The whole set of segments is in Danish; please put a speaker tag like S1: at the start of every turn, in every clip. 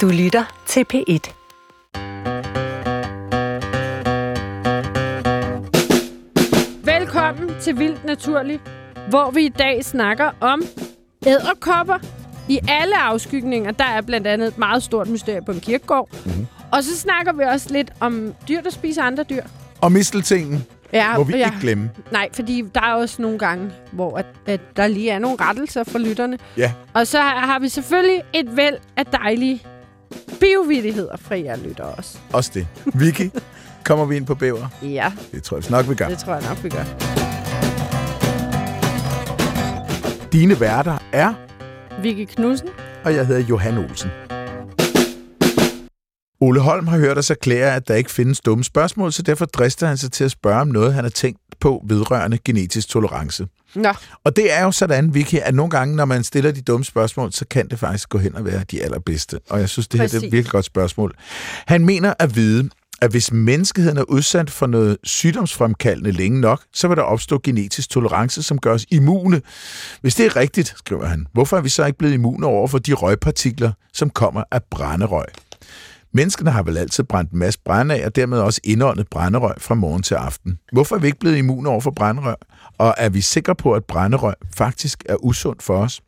S1: Du lytter til P1.
S2: Velkommen til Vildt Naturligt, hvor vi i dag snakker om æderkopper. I alle afskygninger, der er blandt andet et meget stort mysterie på en kirkegård. Mm-hmm. Og så snakker vi også lidt om dyr, der spiser andre dyr.
S3: Og misteltingen
S2: Ja,
S3: må vi
S2: ja.
S3: ikke glemme.
S2: Nej, fordi der er også nogle gange, hvor at, at der lige er nogle rettelser for lytterne.
S3: Ja,
S2: Og så har har vi selvfølgelig et væld af dejlige biovidigheder fra jer lytter også.
S3: også det. Vicky, kommer vi ind på bæver?
S2: Ja,
S3: Det tror jeg nok, vi gør.
S2: det tror jeg nok, vi gør.
S3: Dine værter er,
S2: Vicky Knudsen.
S3: og jeg hedder Johan Olsen. Ole Holm har hørt os erklære, at der ikke findes dumme spørgsmål, så derfor drister han sig til at spørge om noget, han har tænkt på vedrørende genetisk tolerance.
S2: Nå,
S3: Og det er jo sådan, Vicky, at nogle gange, når man stiller de dumme spørgsmål, så kan det faktisk gå hen og være de allerbedste. Og jeg synes, det her det er et virkelig godt spørgsmål. Han mener at vide, at hvis menneskeheden er udsat for noget sygdomsfremkaldende længe nok, så vil der opstå genetisk tolerance, som gør os immune. Hvis det er rigtigt, skriver han, hvorfor er vi så ikke blevet immune over for de røgpartikler, som kommer af brænderøg? Menneskene har vel altid brændt en masse brænde af, og dermed også indåndet brænderøg fra morgen til aften. Hvorfor er vi ikke blevet immune over for brænderøg? Og er vi sikre på, at brænderøg faktisk er usundt for os?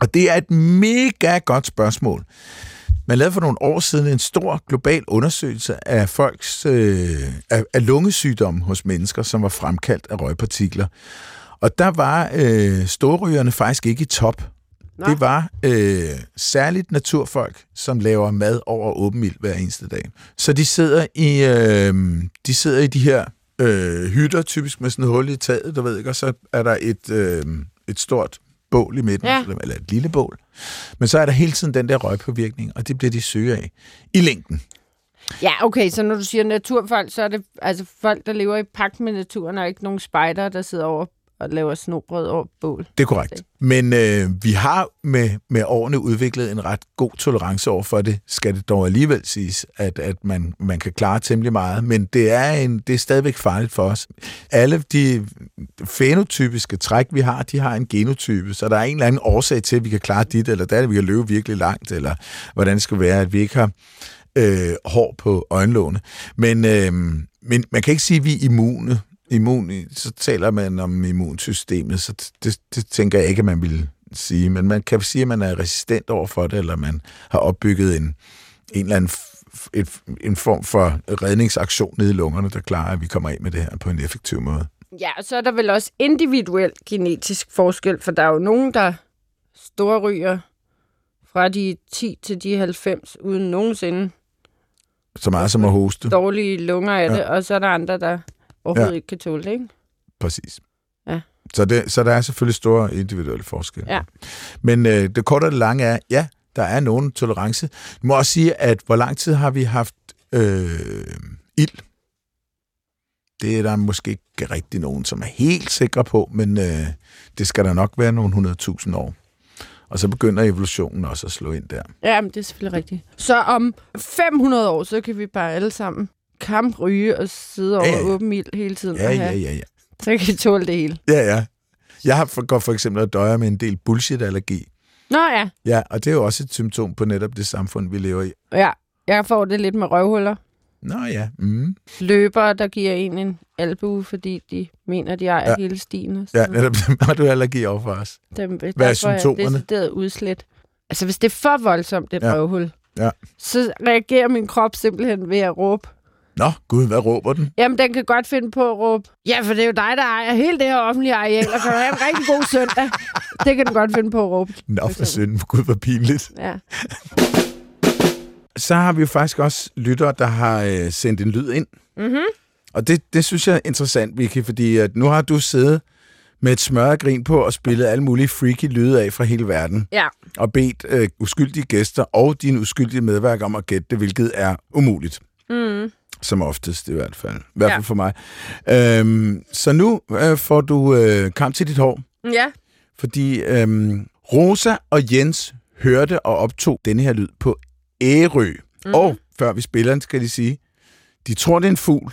S3: Og det er et mega godt spørgsmål. Man lavede for nogle år siden en stor global undersøgelse af folks øh, af, af lungesygdomme hos mennesker, som var fremkaldt af røgpartikler. Og der var øh, storrygerne faktisk ikke i top.
S2: Nå.
S3: Det var øh, særligt naturfolk, som laver mad over åben ild hver eneste dag. Så de sidder i, øh, de sidder i de her øh, hytter, typisk med sådan et hul i taget, du ved ikke, og så er der et, øh, et stort bål i midten,
S2: Ja.
S3: eller, et lille bål. Men så er der hele tiden den der røgpåvirkning, og det bliver de syge af i længden.
S2: Ja, okay, så når du siger naturfolk, så er det altså folk, der lever i pagt med naturen, og ikke nogen spejder, der sidder over og laver snobrød over bål.
S3: Det er korrekt. Men øh, vi har med, med årene udviklet en ret god tolerance over for det, skal det dog alligevel siges, at, at man, man kan klare temmelig meget. Men det er, en, det er stadigvæk farligt for os. Alle de fenotypiske træk, vi har, de har en genotype, så der er en eller anden årsag til, at vi kan klare dit, eller der, at vi kan løbe virkelig langt, eller hvordan det skal være, at vi ikke har øh, hår på øjenlågene. Men, øh, men man kan ikke sige, at vi er immune. Immun, så taler man om immunsystemet, så det, det tænker jeg ikke, at man vil sige. Men man kan sige, at man er resistent over for det, eller man har opbygget en, en eller anden et, en form for redningsaktion nede i lungerne, der klarer, at vi kommer af med det her på en effektiv måde.
S2: Ja, og så er der vel også individuel genetisk forskel, for der er jo nogen, der storryger fra de 10 til de 90, uden nogensinde
S3: Så meget som at hoste.
S2: dårlige lunger af
S3: Ja.
S2: det, og så er der andre, der overhovedet
S3: Ja.
S2: ikke kan tåle det, ikke?
S3: Præcis.
S2: Ja.
S3: Så, det, så der er selvfølgelig store individuelle forskelle.
S2: Ja.
S3: Men øh, det korte og det lange er, ja, der er nogen tolerance. Du må også sige, at hvor lang tid har vi haft øh, ild? Det er der måske ikke rigtig nogen, som er helt sikre på, men øh, det skal der nok være nogle 100.000 år. Og så begynder evolutionen også at slå ind der.
S2: Ja, men det er selvfølgelig rigtigt. Så om 500 år, så kan vi bare alle sammen kampryge og sidde over
S3: Ja,
S2: ja, åben ild hele tiden.
S3: Ja,
S2: og
S3: ja, ja, ja.
S2: Så kan vi tåle det hele.
S3: Ja, ja. Jeg har for, går for eksempel at døje med en del bullshit-allergi.
S2: Nå ja,
S3: Ja, og det er jo også et symptom på netop det samfund, vi lever i.
S2: ja. Jeg får det lidt med røvhuller.
S3: Nå ja, mm.
S2: Løbere, der giver en en albue, fordi de mener, de ejer
S3: Ja.
S2: hele stien. og
S3: ja netop dem har du allergi over for os.
S2: Dem,
S3: Hvad er symptomerne?
S2: Jeg decideret udslet. Altså, hvis det er for voldsomt, det
S3: ja.
S2: røvhul,
S3: Ja.
S2: så reagerer min krop simpelthen ved at råbe.
S3: Nå, gud, hvad råber den?
S2: Jamen, den kan godt finde på at råbe. Ja, for det er jo dig, der ejer hele det her offentlige areal, og kan du have en rigtig god søndag. Det kan den godt finde på at råbe.
S3: Nå, for synd. Gud, hvor pinligt.
S2: Ja.
S3: Så har vi jo faktisk også lyttere, der har øh, sendt en lyd ind.
S2: Mm-hmm.
S3: Og det, det synes jeg er interessant, Vicky, fordi at nu har du siddet med et smørgrin på og spillet alle mulige freaky lyde af fra hele verden.
S2: Ja.
S3: Og bedt øh, uskyldige gæster og dine uskyldige medværker om at gætte det, hvilket er umuligt.
S2: Mm.
S3: Som oftest i hvert fald. I hvert fald
S2: Ja.
S3: for mig. Øhm, så nu øh, får du øh, kamp til dit hår.
S2: Ja.
S3: Fordi øhm, Rosa og Jens hørte og optog denne her lyd på Ærø. Mm. Og før vi spiller den, skal de sige, de tror, det er en fugl,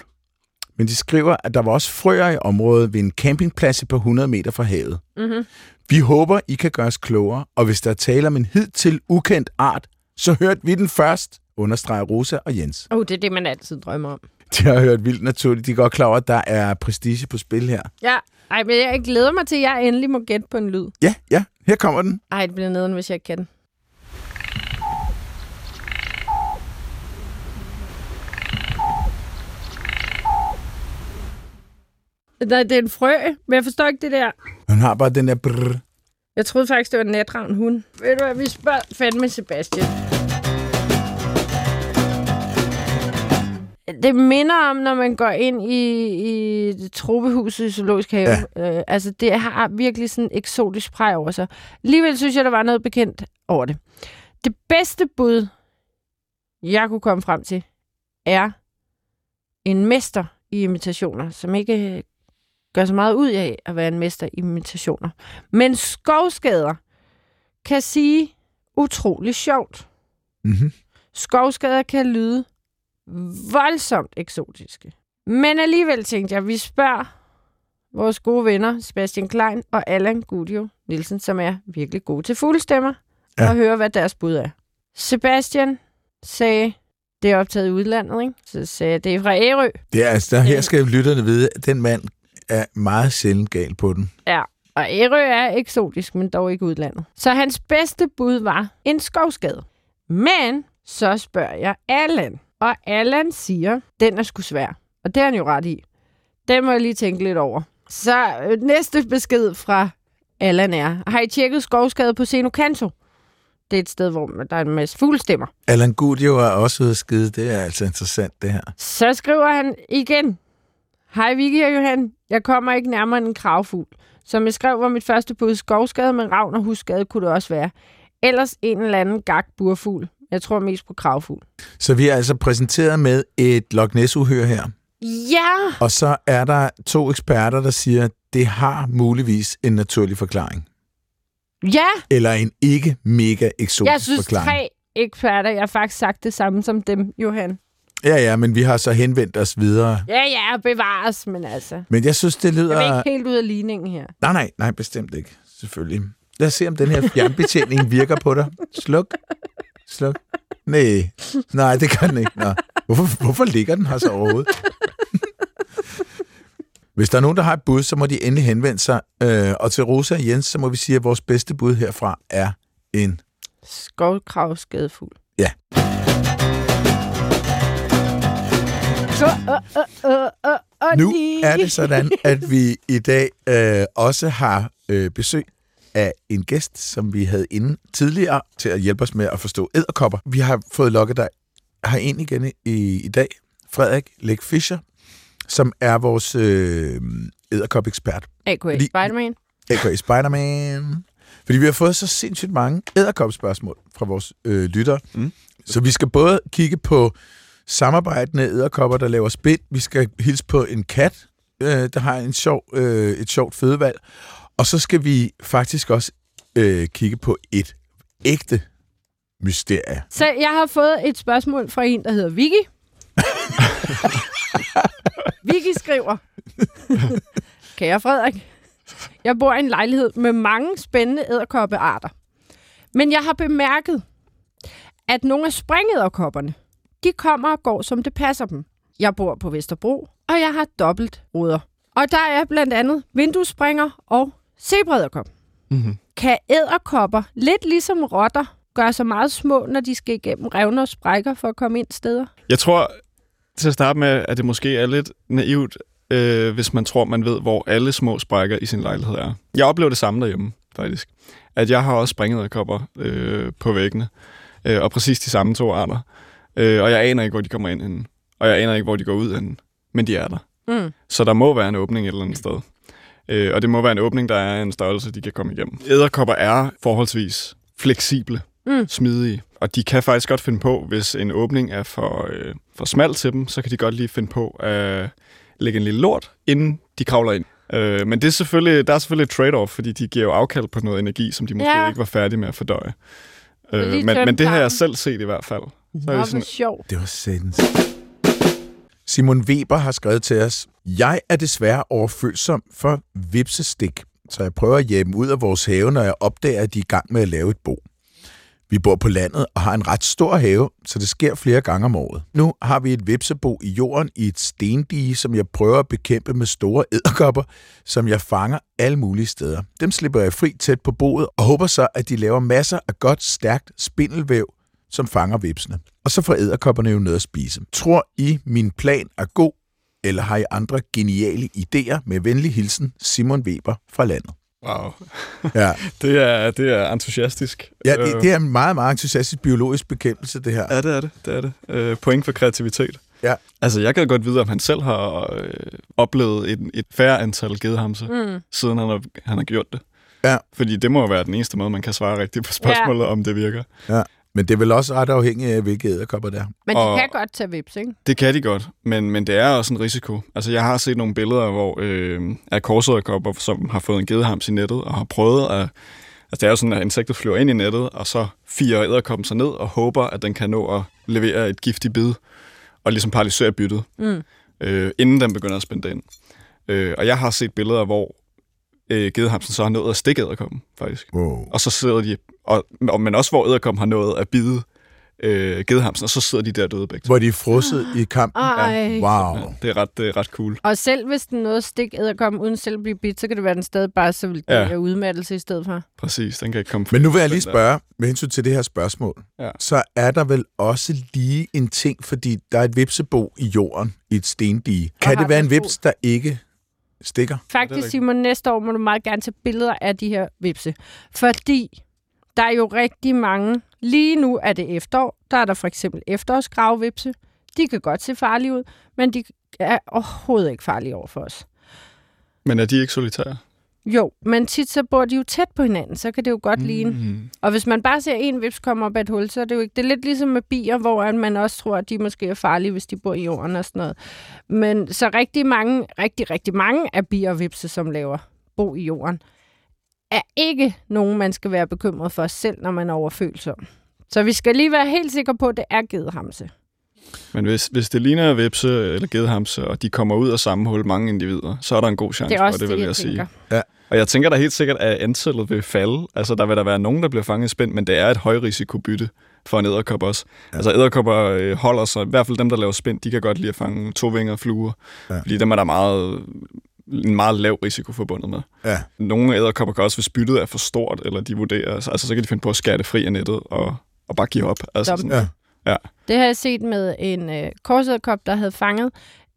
S3: men de skriver, at der var også frøer i området ved en campingplads på 100 meter fra havet.
S2: Mm-hmm.
S3: Vi håber, I kan gøre os klogere, og hvis der er tale om en hidtil ukendt art, så hørte vi den først, understreger Rosa og Jens.
S2: Oh, det er det, man altid drømmer om.
S3: De har hørt vildt naturligt. De er godt klar over, at der er prestige på spil her.
S2: Ja. Ej, men jeg glæder mig til, at jeg endelig må gætte på en lyd.
S3: Ja, ja, her kommer den.
S2: Ej, det bliver nederen, hvis jeg ikke kan den. Nej, det er en frø, men jeg forstår ikke det der.
S3: Hun har bare den der brrr.
S2: Jeg troede faktisk, det var en natravn hund. Ved du hvad, vi spørger fandme Sebastian. Det minder om, når man går ind i, i tropehuset i Zoologisk Have. Ja. Øh, altså, det har virkelig sådan en eksotisk præg over sig. Alligevel synes jeg, der var noget bekendt over det. Det bedste bud, jeg kunne komme frem til, er en mester i imitationer, som ikke gør så meget ud af at være en mester i imitationer. Men skovskader kan sige utrolig sjovt.
S3: Mm-hmm.
S2: Skovskader kan lyde voldsomt eksotiske. Men alligevel tænkte jeg, at vi spørger vores gode venner, Sebastian Klein og Allan Gudio Nielsen, som er virkelig gode til fuglestemmer, ja. og høre, hvad deres bud er. Sebastian sagde, det er optaget i udlandet, ikke? Så sagde jeg, det er fra Ærø.
S3: Det er altså, der, her skal lytterne vide, at den mand er meget sjældent gal på den.
S2: Ja, og Ærø er eksotisk, men dog ikke udlandet. Så hans bedste bud var en skovskade. Men så spørger jeg Allan, og Allan siger, den er sgu svær. Og det er han jo ret i. Den må jeg lige tænke lidt over. Så øh, næste besked fra Allan er, har I tjekket skovskade på Senokanto? Det er et sted, hvor der er en masse fuglestemmer.
S3: Allan Gudio er også ude at skide. Det er altså interessant, det her.
S2: Så skriver han igen. Hej Vicky og Johan. Jeg kommer ikke nærmere end en kravfugl. Som jeg skrev, var mit første bud skovskade, men ravn og husskade kunne det også være. Ellers en eller anden gak burfugl. Jeg tror mest på kravfugl.
S3: Så vi er altså præsenteret med et Loch Ness-uhør her.
S2: Ja!
S3: Og så er der to eksperter, der siger, at det har muligvis en naturlig forklaring.
S2: Ja!
S3: Eller en ikke mega eksotisk
S2: Jeg synes,
S3: forklaring.
S2: tre eksperter, jeg har faktisk sagt det samme som dem, Johan.
S3: Ja, ja, men vi har så henvendt os videre.
S2: Ja, ja, bevares, men altså.
S3: Men jeg synes, det lyder...
S2: Jeg er ikke helt ud af ligningen her.
S3: Nej, nej, nej, bestemt ikke. Selvfølgelig. Lad os se, om den her fjernbetjening virker på dig. Sluk. Sluk. Nej, nej, det gør den ikke. Nå. Hvorfor, hvorfor ligger den her så overhovedet? Hvis der er nogen, der har et bud, så må de endelig henvende sig. Øh, og til Rosa og Jens, så må vi sige, at vores bedste bud herfra er en...
S2: Skovkravskadefugl.
S3: Ja.
S2: Så, øh, øh, øh, øh,
S3: Nu er det sådan, at vi i dag øh, også har øh, besøg af en gæst, som vi havde inde tidligere til at hjælpe os med at forstå æderkopper. Vi har fået lukket dig her ind igen i, i dag. Frederik Læk Fischer, som er vores øh, æderkop-ekspert.
S2: A.K.A. Spider-Man.
S3: A.k.a. Spider-Man. Fordi vi har fået så sindssygt mange æderkop-spørgsmål fra vores øh, lyttere.
S1: Mm.
S3: Så vi skal både kigge på samarbejdende æderkopper, der laver spind. Vi skal hilse på en kat, øh, der har en sjov, øh, et sjovt fødevalg. Og så skal vi faktisk også øh, kigge på et ægte mysterie.
S2: Så jeg har fået et spørgsmål fra en, der hedder Vicky. Vicky skriver, Kære Frederik, jeg bor i en lejlighed med mange spændende æderkoppearter. Men jeg har bemærket, at nogle af springæderkopperne, de kommer og går, som det passer dem. Jeg bor på Vesterbro, og jeg har dobbelt ruder. Og der er blandt andet vinduesspringer og zebræderkop.
S1: Mm-hmm.
S2: Kan æderkopper, lidt ligesom rotter, gøre sig meget små, når de skal igennem revner og sprækker for at komme ind steder?
S1: Jeg tror til at starte med, at det måske er lidt naivt, øh, hvis man tror, man ved, hvor alle små sprækker i sin lejlighed er. Jeg oplever det samme derhjemme, faktisk. At jeg har også springet øh, på væggene, øh, og præcis de samme to arter. Øh, og jeg aner ikke, hvor de kommer ind henne. Og jeg aner ikke, hvor de går ud henne. Men de er der.
S2: Mm.
S1: Så der må være en åbning et eller andet sted. Øh, og det må være en åbning, der er en størrelse, de kan komme igennem. Æderkopper er forholdsvis fleksible,
S2: Mm.
S1: smidige. Og de kan faktisk godt finde på, hvis en åbning er for, øh, for smal til dem, så kan de godt lige finde på at lægge en lille lort, inden de kravler ind. Øh, men det er selvfølgelig, der er selvfølgelig et trade-off, fordi de giver jo afkald på noget energi, som de måske
S2: Ja.
S1: ikke var færdige med at fordøje. Øh, men, men det har jeg selv set i hvert fald. Så
S2: Nå,
S1: er sådan,
S2: sjovt.
S3: Det var satans. Simon Weber har skrevet til os, Jeg er desværre overfølsom for vipsestik, så jeg prøver at hjemme ud af vores have, når jeg opdager, at de er i gang med at lave et bo. Vi bor på landet og har en ret stor have, så det sker flere gange om året. Nu har vi et vipsebo i jorden i et stendige, som jeg prøver at bekæmpe med store æderkopper, som jeg fanger alle mulige steder. Dem slipper jeg fri tæt på boet og håber så, at de laver masser af godt, stærkt spindelvæv, som fanger vipsene. Og så får æderkopperne jo noget at spise. Tror I, min plan er god, eller har I andre geniale idéer? Med venlig hilsen, Simon Weber fra landet.
S1: Wow.
S3: Ja,
S1: Det er, det er entusiastisk.
S3: ja det, det er en meget, meget entusiastisk biologisk bekæmpelse, det her.
S1: Ja, det er det. det, er det. Øh, point for kreativitet.
S3: Ja.
S1: Altså, jeg kan godt vide, om han selv har øh, oplevet et, et færre antal gedehamse, mm. siden han har, han har gjort det.
S3: Ja.
S1: Fordi det må jo være den eneste måde, man kan svare rigtigt på spørgsmålet, ja. om det virker.
S3: Ja. Men det er vel også ret afhængigt af, hvilke æderkopper det er.
S2: Men de
S1: Og-
S2: kan godt tage vips, ikke?
S1: Det kan de godt, men, men det er også en risiko. Altså, jeg har set nogle billeder, hvor øh, af korsæderkopper, som har fået en gedehams i nettet, og har prøvet at... Altså, det er jo sådan, at insektet flyver ind i nettet, og så firer æderkoppen sig ned og håber, at den kan nå at levere et giftigt bid, og ligesom paralysere byttet, mm. øh, inden den begynder at spænde ind. Øh, og jeg har set billeder, hvor øh, gedehamsen så har nået at stikke æderkoppen, faktisk.
S3: Wow.
S1: Og så sidder de... Og, og, men også hvor æderkoppen har nået at bide øh, gedehamsen, og så sidder de der døde begge.
S3: Hvor de er frosset i kampen.
S2: Ej.
S3: Wow.
S1: Ja, det er ret, det er ret cool.
S2: Og selv hvis den nåede at stikke æderkoppen uden selv at blive bidt, så kan det være, den stadig bare så vil
S1: Ja.
S2: ja. af udmattelse i stedet for.
S1: Præcis, den kan ikke komme.
S3: Men nu vil jeg lige
S1: der.
S3: spørge, med hensyn til det her spørgsmål,
S1: Ja.
S3: så er der vel også lige en ting, fordi der er et vipsebo i jorden i et stendige. Kan det være en vips, der ikke stikker?
S2: Faktisk. Simon, næste år må du meget gerne tage billeder af de her vipse. Fordi der er jo rigtig mange. Lige nu er det efterår. Der er der for eksempel efterårsgravvipse. De kan godt se farlige ud, men de er overhovedet ikke farlige over for os.
S1: Men er de ikke solitære?
S2: Jo, men tit så bor de jo tæt på hinanden, så kan det jo godt mm. ligne. Og hvis man bare ser en vips komme op af et hul, så er det jo ikke... Det er lidt ligesom med bier, hvor man også tror, at de måske er farlige, hvis de bor i jorden og sådan noget. Men så rigtig mange, rigtig, rigtig mange af bier og vipse, som laver bo i jorden, er ikke nogen, man skal være bekymret for selv, når man er overfølsom. Så vi skal lige være helt sikre på, at det er gedehamse.
S1: Men hvis, hvis det ligner vipse eller gedehamse, og de kommer ud af samme hul, mange individer, så er der en god chance
S2: Det er
S1: for
S2: også
S1: det,
S2: det,
S1: vil
S2: jeg
S1: jeg sige.
S2: tænker.
S1: Og jeg tænker da helt sikkert, at antallet vil falde. Altså, der vil der være nogen, der bliver fanget i spænd, men det er et højrisikobytte for en æderkop også. Ja. Altså, æderkopper øh, holder sig, i hvert fald dem, der laver spænd, de kan godt lide at fange tovingede fluer,
S3: Ja.
S1: ja. fordi dem er der meget, en meget lav risiko forbundet med.
S3: Ja.
S1: Nogle æderkopper kan også, hvis byttet er for stort, eller de vurderer, altså, så kan de finde på at skære det fri af nettet og, og bare give op. Altså,
S2: Stop.
S1: sådan,
S3: Ja.
S1: ja.
S2: Det har jeg set med en øh, korsæderkop, der havde fanget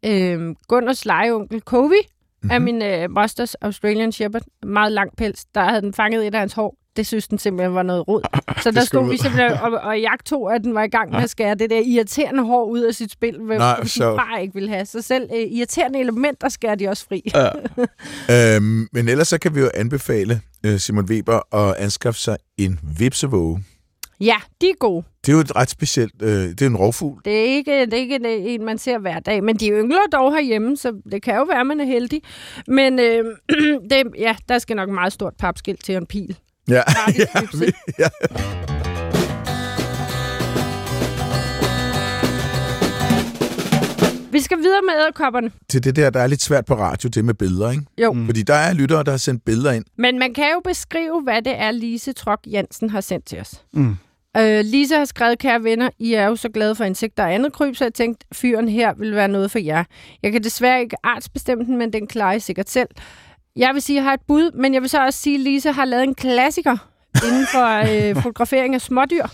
S2: øh, Gunners legeonkel Kobe mm-hmm. af min øh, mosters Australian Shepherd. Meget lang pels. Der havde den fanget et af hans hår. Det synes den simpelthen var noget rod. Så der stod vi simpelthen og, og jeg tog, at den var i gang med at skære det der irriterende hår ud af sit spil, hvad
S3: Nej,
S2: de
S3: sjovt.
S2: bare ikke ville have. Så selv øh, irriterende elementer skærer de også fri.
S1: Ja.
S3: Øhm, men ellers så kan vi jo anbefale øh, Simon Weber at anskaffe sig en vipsevåge.
S2: Ja, de er gode.
S3: Det er jo et ret specielt... Øh, det er en rovfugl.
S2: Det er ikke, det er ikke en, man ser hver dag, men de yngler dog herhjemme, så det kan jo være, man er heldig. Men øh, det, ja, der skal nok meget stort papskilt til en pil.
S3: Ja. Vi
S2: skal videre med æderkopperne.
S3: Til det der, der er lidt svært på radio, det med billeder, ikke?
S2: Jo.
S3: Mm. Fordi der er lyttere, der har sendt billeder ind.
S2: Men man kan jo beskrive, hvad det er, Lise Trok Jensen har sendt til os.
S1: Mm.
S2: Øh, Lise har skrevet, kære venner, I er jo så glade for insekter og andet kryb, så jeg tænkte, fyren her vil være noget for jer. Jeg kan desværre ikke artsbestemme den, men den klarer I sikkert selv. Jeg vil sige, at jeg har et bud, men jeg vil så også sige, at Lise har lavet en klassiker inden for øh, fotografering af smådyr.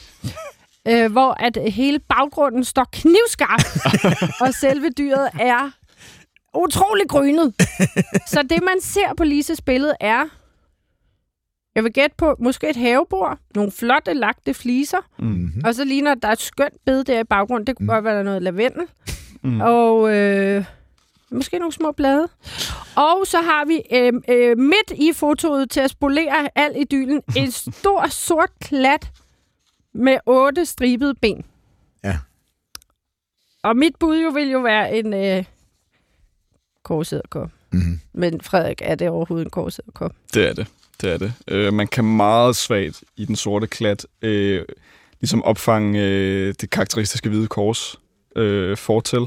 S2: Øh, hvor at hele baggrunden står knivskarp, og selve dyret er utrolig grynet. Så det, man ser på Lises billede, er jeg vil gætte på måske et havebord, nogle flotte lagte fliser,
S3: Mm-hmm.
S2: og så ligner der er et skønt bed der i baggrunden. Det kunne
S3: Mm.
S2: godt være der er noget lavendel.
S1: Mm.
S2: Og øh, måske nogle små blade. Og så har vi øh, øh, midt i fotoet til at spolere al idyllen en stor sort klat med otte stribede ben.
S3: Ja.
S2: Og mit bud jo vil jo være en øh, korsæderkop.
S3: Mm-hmm.
S2: Men Frederik, er det overhovedet en korsæderkop?
S1: Det er det. Det er det. Øh, man kan meget svagt i den sorte klat øh, ligesom opfange øh, det karakteristiske hvide kors øh, fortil.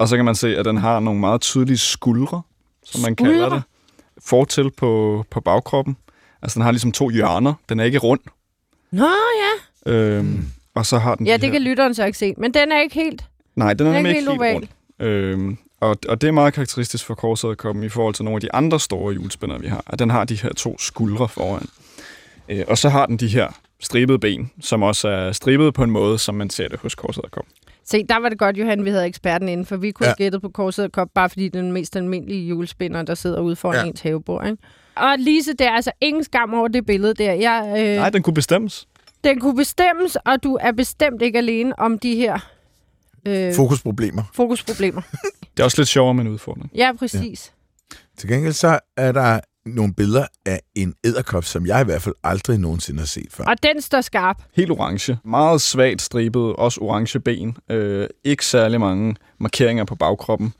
S1: Og så kan man se, at den har nogle meget tydelige skuldre, som man kalder
S2: Skuldre?
S1: det. Fortil på, på bagkroppen. Altså, den har ligesom to hjørner. Den er ikke rund.
S2: Nå ja,
S1: Øhm, og så har den
S2: Ja,
S1: de
S2: det
S1: her...
S2: kan lytteren så ikke se. Men den er ikke helt...
S1: Nej, den er,
S2: Den er ikke helt
S1: helt rund. Øhm, og, og det er meget karakteristisk for korsæderkoppen i forhold til nogle af de andre store julespænder, vi har. At den har de her to skuldre foran. Øh, og så har den de her stribede ben, som også er stribede på en måde, som man ser det hos korsæderkoppen.
S2: Se, der var det godt, Johan, vi havde eksperten inden, for vi kunne
S3: Ja.
S2: ja. gætte på korset og kop, bare fordi det er den mest almindelige julespinder, der sidder ude foran
S3: Ja.
S2: ja. ens havebord. Ikke? Og Lise, det er altså ingen skam over det billede der. Jeg, øh,
S1: Nej, den kunne bestemmes.
S2: Den kunne bestemmes, og du er bestemt ikke alene om de her øh,
S3: Fokusproblemer.
S2: fokusproblemer.
S1: Det er også lidt sjovere med en udfordring.
S2: Ja, præcis.
S3: Til gengæld så er der nogle billeder af en æderkop, som jeg i hvert fald aldrig nogensinde har set før.
S2: Og den står skarp.
S1: Helt orange. Meget svagt stribet, også orange ben. Øh, ikke særlig mange markeringer på bagkroppen.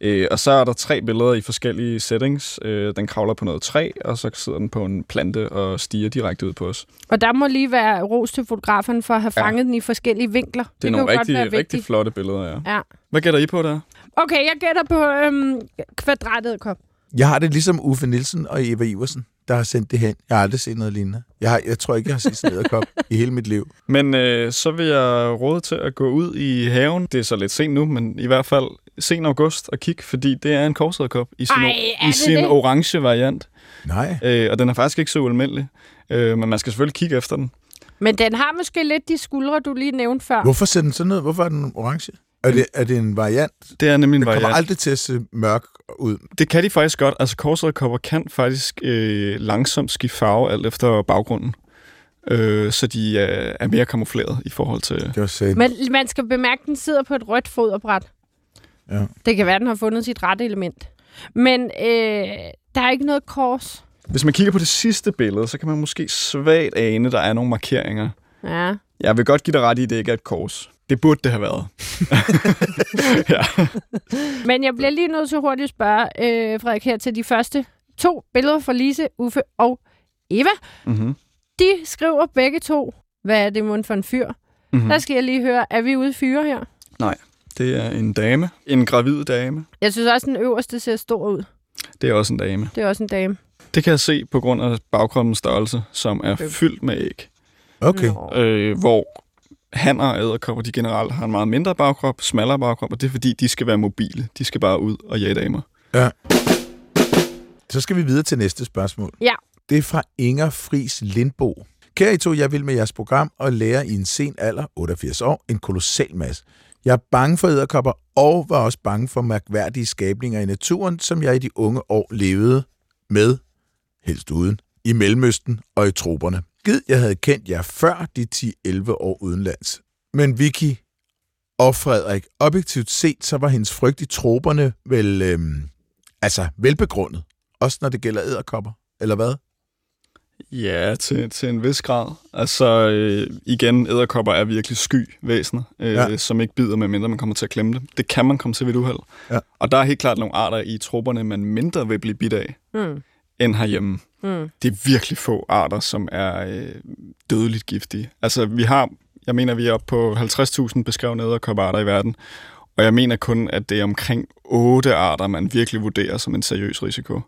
S1: Øh, og så er der tre billeder i forskellige settings. Øh, den kravler på noget træ, og så sidder den på en plante og stiger direkte ud på os.
S2: Og der må lige være ros til fotografen for at have
S1: Ja.
S2: fanget den i forskellige vinkler.
S1: Det er
S2: kan
S1: nogle rigtig, rigtig flotte billeder, ja.
S2: Ja.
S1: Hvad gætter I på der?
S2: Okay, jeg gætter på øhm, kvadratet kop.
S3: Jeg har det ligesom Uffe Nielsen og Eva Iversen, der har sendt det hen. Jeg har aldrig set noget lignende. Jeg, har, jeg tror ikke, jeg har set sådan en i hele mit liv.
S1: Men øh, så vil jeg råde til at gå ud i haven. Det er så lidt sent nu, men i hvert fald sen august og kigge, fordi det er en korsæderkop i sin,
S2: Ej,
S1: i sin
S2: det?
S1: orange variant.
S3: Nej.
S1: Øh, og den er faktisk ikke så ualmindelig. Øh, men man skal selvfølgelig kigge efter den.
S2: Men den har måske lidt de skuldre, du lige nævnte før.
S3: Hvorfor ser den sådan ud? Hvorfor er den orange? Er det, er det en variant?
S1: Det er nemlig en
S3: Den kommer
S1: variant.
S3: aldrig til at se mørk ud.
S1: Det kan de faktisk godt. Altså korsæderkopper kan faktisk øh, langsomt skifte farve alt efter baggrunden. Øh, så de er, er mere kamufleret i forhold til...
S3: Det var.
S2: Men man skal bemærke, at den sidder på et rødt foderbræt.
S3: Ja.
S2: Det kan være, at den har fundet sit rette element. Men øh, der er ikke noget kors.
S1: Hvis man kigger på det sidste billede, så kan man måske svagt ane, at der er nogle markeringer.
S2: Ja.
S1: Jeg vil godt give dig ret i, at det ikke er et kors. Det burde det have været. ja.
S2: Men jeg bliver lige nødt til hurtigt at spørge, øh, Frederik, her til de første to billeder fra Lise, Uffe og Eva.
S1: Mm-hmm.
S2: De skriver begge to, hvad er det mund for en fyr?
S1: Mm-hmm.
S2: Mm. Der skal jeg lige høre, er vi ude fyre her?
S1: Det er en dame. En gravid dame.
S2: Jeg synes også, den øverste ser stor ud.
S1: Det er også en dame.
S2: Det er også en dame.
S1: Det kan jeg se på grund af bagkroppens størrelse, som er
S2: Okay.
S1: fyldt med æg.
S3: Okay.
S1: Øh, hvor hanner og æderkopper, de generelt har en meget mindre bagkrop, smallere bagkrop, og det er fordi, de skal være mobile. De skal bare ud og jage damer.
S3: Så skal vi videre til næste spørgsmål.
S2: Ja.
S3: Det er fra Inger Fris Lindbo. Kære I to, jeg vil med jeres program og lære i en sen alder, 88 år, en kolossal masse. Jeg er bange for æderkopper og var også bange for mærkværdige skabninger i naturen, som jeg i de unge år levede med, helst uden, i Mellemøsten og i troberne. Gid, jeg havde kendt jer før de 10-11 år udenlands. Men Vicky og Frederik, objektivt set, så var hendes frygt i troberne vel, øhm, altså velbegrundet. Også når det gælder æderkopper, eller hvad?
S1: Ja, til, til en vis grad. Altså, øh, igen, æderkopper er virkelig sky væsener, øh,
S3: Ja.
S1: som ikke bider, medmindre man kommer til at klemme dem. Det kan man komme til ved et uheld.
S3: Ja.
S1: Og der er helt klart nogle arter i trupperne, man mindre vil blive bidt af,
S2: Mm.
S1: End herhjemme.
S2: Mm.
S1: Det er virkelig få arter, som er øh, dødeligt giftige. Altså, vi har, jeg mener, vi er oppe på 50.000 beskrevne æderkopperarter i verden, og jeg mener kun, at det er omkring otte arter, man virkelig vurderer som en seriøs risiko.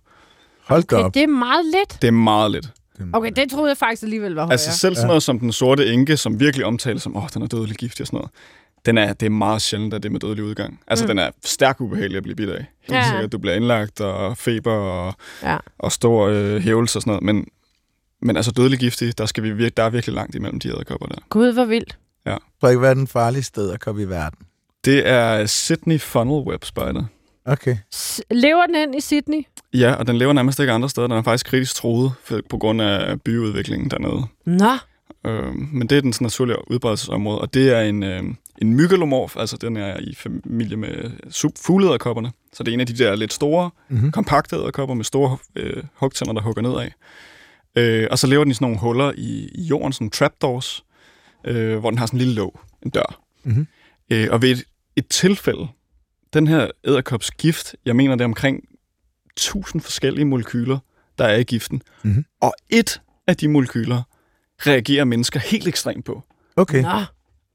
S3: Hold da
S2: Okay,
S3: op.
S2: det er meget lidt.
S1: Det er meget lidt.
S2: Okay, det troede jeg faktisk alligevel var højere.
S1: Altså selv sådan noget som den sorte enke, som virkelig omtales som, åh, den er dødelig giftig og sådan noget. Den er, det er meget sjældent, at det er med dødelig udgang. Altså,
S2: Mm.
S1: den er stærkt ubehagelig at blive bidt af. Helt
S2: Ja.
S1: ja. sikkert. Du bliver indlagt, og feber, og,
S2: Ja.
S1: og stor øh, hævelse og sådan noget. Men, men altså, dødelig giftig, der, skal vi vir- der er virkelig langt imellem de æderkopper der.
S2: Gud, hvor vildt.
S3: Frederik, hvad er den farligste æderkop i verden?
S1: Det er Sydney Funnel Web Spider.
S3: Okay.
S2: S- lever den ind i Sydney?
S1: Ja, og den lever nærmest ikke andre steder. Den er faktisk kritisk troet på grund af byudviklingen dernede.
S2: Nå.
S1: Øh, men det er dens naturlige udbredelsesområde, og det er en, øh, en mygalomorf, altså den er i familie med fugleæderkopperne. Så det er en af de der lidt store,
S3: Mm-hmm.
S1: kompakte æderkopper med store øh, hugtænder, der hugger nedad. Øh, og så lever den i sådan nogle huller i, i jorden, sådan trapdoors, øh, hvor den har sådan en lille låg, en dør.
S3: Mhm.
S1: Øh, og ved et, et tilfælde, den her æderkops gift, jeg mener det er omkring 1000 forskellige molekyler, der er i giften.
S3: Mhm.
S1: Og et af de molekyler reagerer mennesker helt ekstremt på.
S3: Okay.
S2: Nå.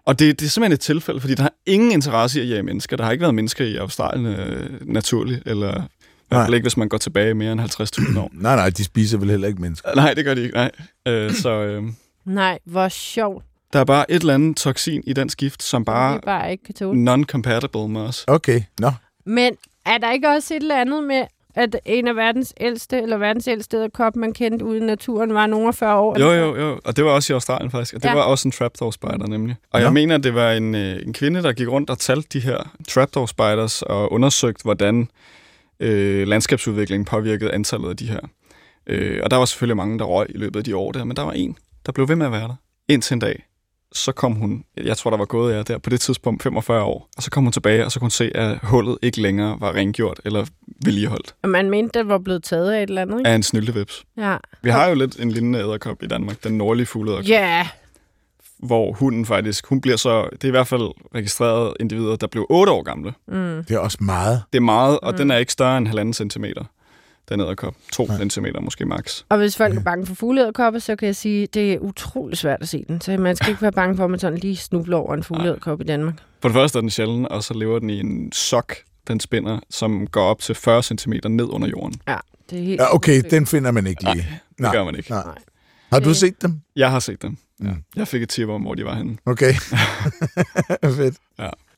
S1: Og det, det er simpelthen et tilfælde, fordi der har ingen interesse i at jage mennesker. Der har ikke været mennesker i Australien øh, naturligt, eller i hvert fald ikke, hvis man går tilbage mere end 50.000 år.
S3: Nej, nej, de spiser vel heller ikke mennesker.
S1: Nej, det gør de ikke, nej. Øh, så øh,
S2: Nej, hvor sjovt.
S1: Der er bare et eller andet toksin i den skift, som
S2: Det
S1: bare
S2: er bare ikke
S1: non-compatible med os.
S3: Okay, nå.
S2: Men er der ikke også et eller andet med, at en af verdens ældste, eller verdens ældste æderkop, man kendte ude i naturen, var nogen af 40 år?
S1: Jo, jo, jo. Og det var også i Australien faktisk. Og det
S2: Ja.
S1: ja. var også en trapdoor spider nemlig. Og
S3: Nå.
S1: jeg mener, at det var en, øh, en kvinde, der gik rundt og talte de her trapdoor spiders og undersøgte, hvordan øh, landskabsudviklingen påvirkede antallet af de her. Øh, og der var selvfølgelig mange, der røg i løbet af de år der, men der var en, der blev ved med at være der. Indtil en dag, så kom hun, jeg tror, der var gået ja, der på det tidspunkt 45 år, og så kom hun tilbage, og så kunne hun se, at hullet ikke længere var rengjort eller vedligeholdt
S2: Og man mente, det var blevet taget af et eller andet, ikke?
S1: af en snyltevips.
S2: Ja.
S1: Vi har jo lidt en lignende æderkop i Danmark, den nordlige fugleæderkop.
S2: Ja,
S1: hvor hunden faktisk, hun bliver så, det er i hvert fald registreret individer, der blev 8 år gamle.
S2: mm.
S3: Det er også meget.
S1: Det er meget, og
S2: mm.
S1: den er ikke større end halvanden centimeter, den æderkop. 2 centimeter måske max.
S2: Og hvis folk er bange for fugleæderkopper, så kan jeg sige, at det er utrolig svært at se den. Så man skal ikke være bange for, at man sådan lige snubler over en fugleæderkop i Danmark.
S1: For det første er den sjælden, og så lever den i en sok, den spinder, som går op til 40 cm ned under jorden.
S2: Ja, det er helt
S3: Ja, okay, den finder man ikke lige.
S1: Det
S3: Nej.
S1: gør man ikke.
S3: Nej. Har du
S2: Det-
S3: set dem?
S1: Jeg har set dem. Ja.
S3: Mm.
S1: Jeg fik et tip om, hvor de var henne.
S3: Okay. Fedt.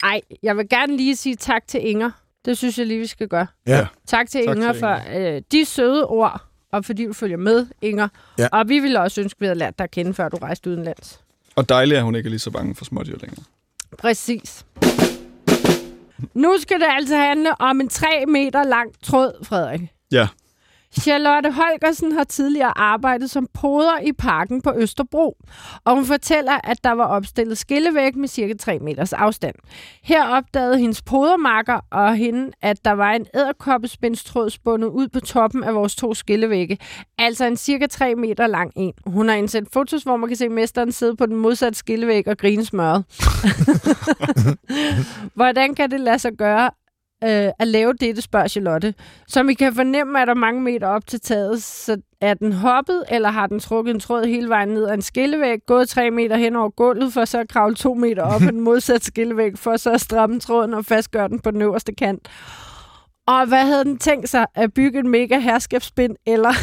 S2: Ej, jeg vil gerne lige sige tak til Inger. Det synes jeg lige, vi skal gøre.
S3: Ja.
S2: Tak til
S1: Tak
S2: Inger
S1: til
S2: for øh, de søde ord, og fordi du følger med, Inger.
S3: Ja.
S2: Og vi ville også ønske, vi havde lært dig at kende, før du rejste udenlands.
S1: Og dejligt, at hun ikke er lige så bange for smådyr længere.
S2: Præcis. Nu skal det altså handle om en 3 meter lang tråd, Frederik.
S1: Ja.
S2: Charlotte Holgersen har tidligere arbejdet som poder i parken på Østerbro, og hun fortæller, at der var opstillet skillevæg med cirka 3 meters afstand. Her opdagede hendes podermarker og hende, at der var en æderkoppespindstråd spundet ud på toppen af vores to skillevægge, altså en cirka 3 meter lang en. Hun har indsendt fotos, hvor man kan se mesteren sidde på den modsatte skillevæg og grine smørret. Hvordan kan det lade sig gøre øh, at lave dette, spørger Charlotte. Som I kan fornemme, er der mange meter op til taget, så er den hoppet, eller har den trukket en tråd hele vejen ned ad en skillevæg, gået tre meter hen over gulvet, for så at kravle to meter op ad den modsatte skillevæg, for så at stramme tråden og fastgøre den på den øverste kant. Og hvad havde den tænkt sig? At bygge en mega herskabsspind, eller...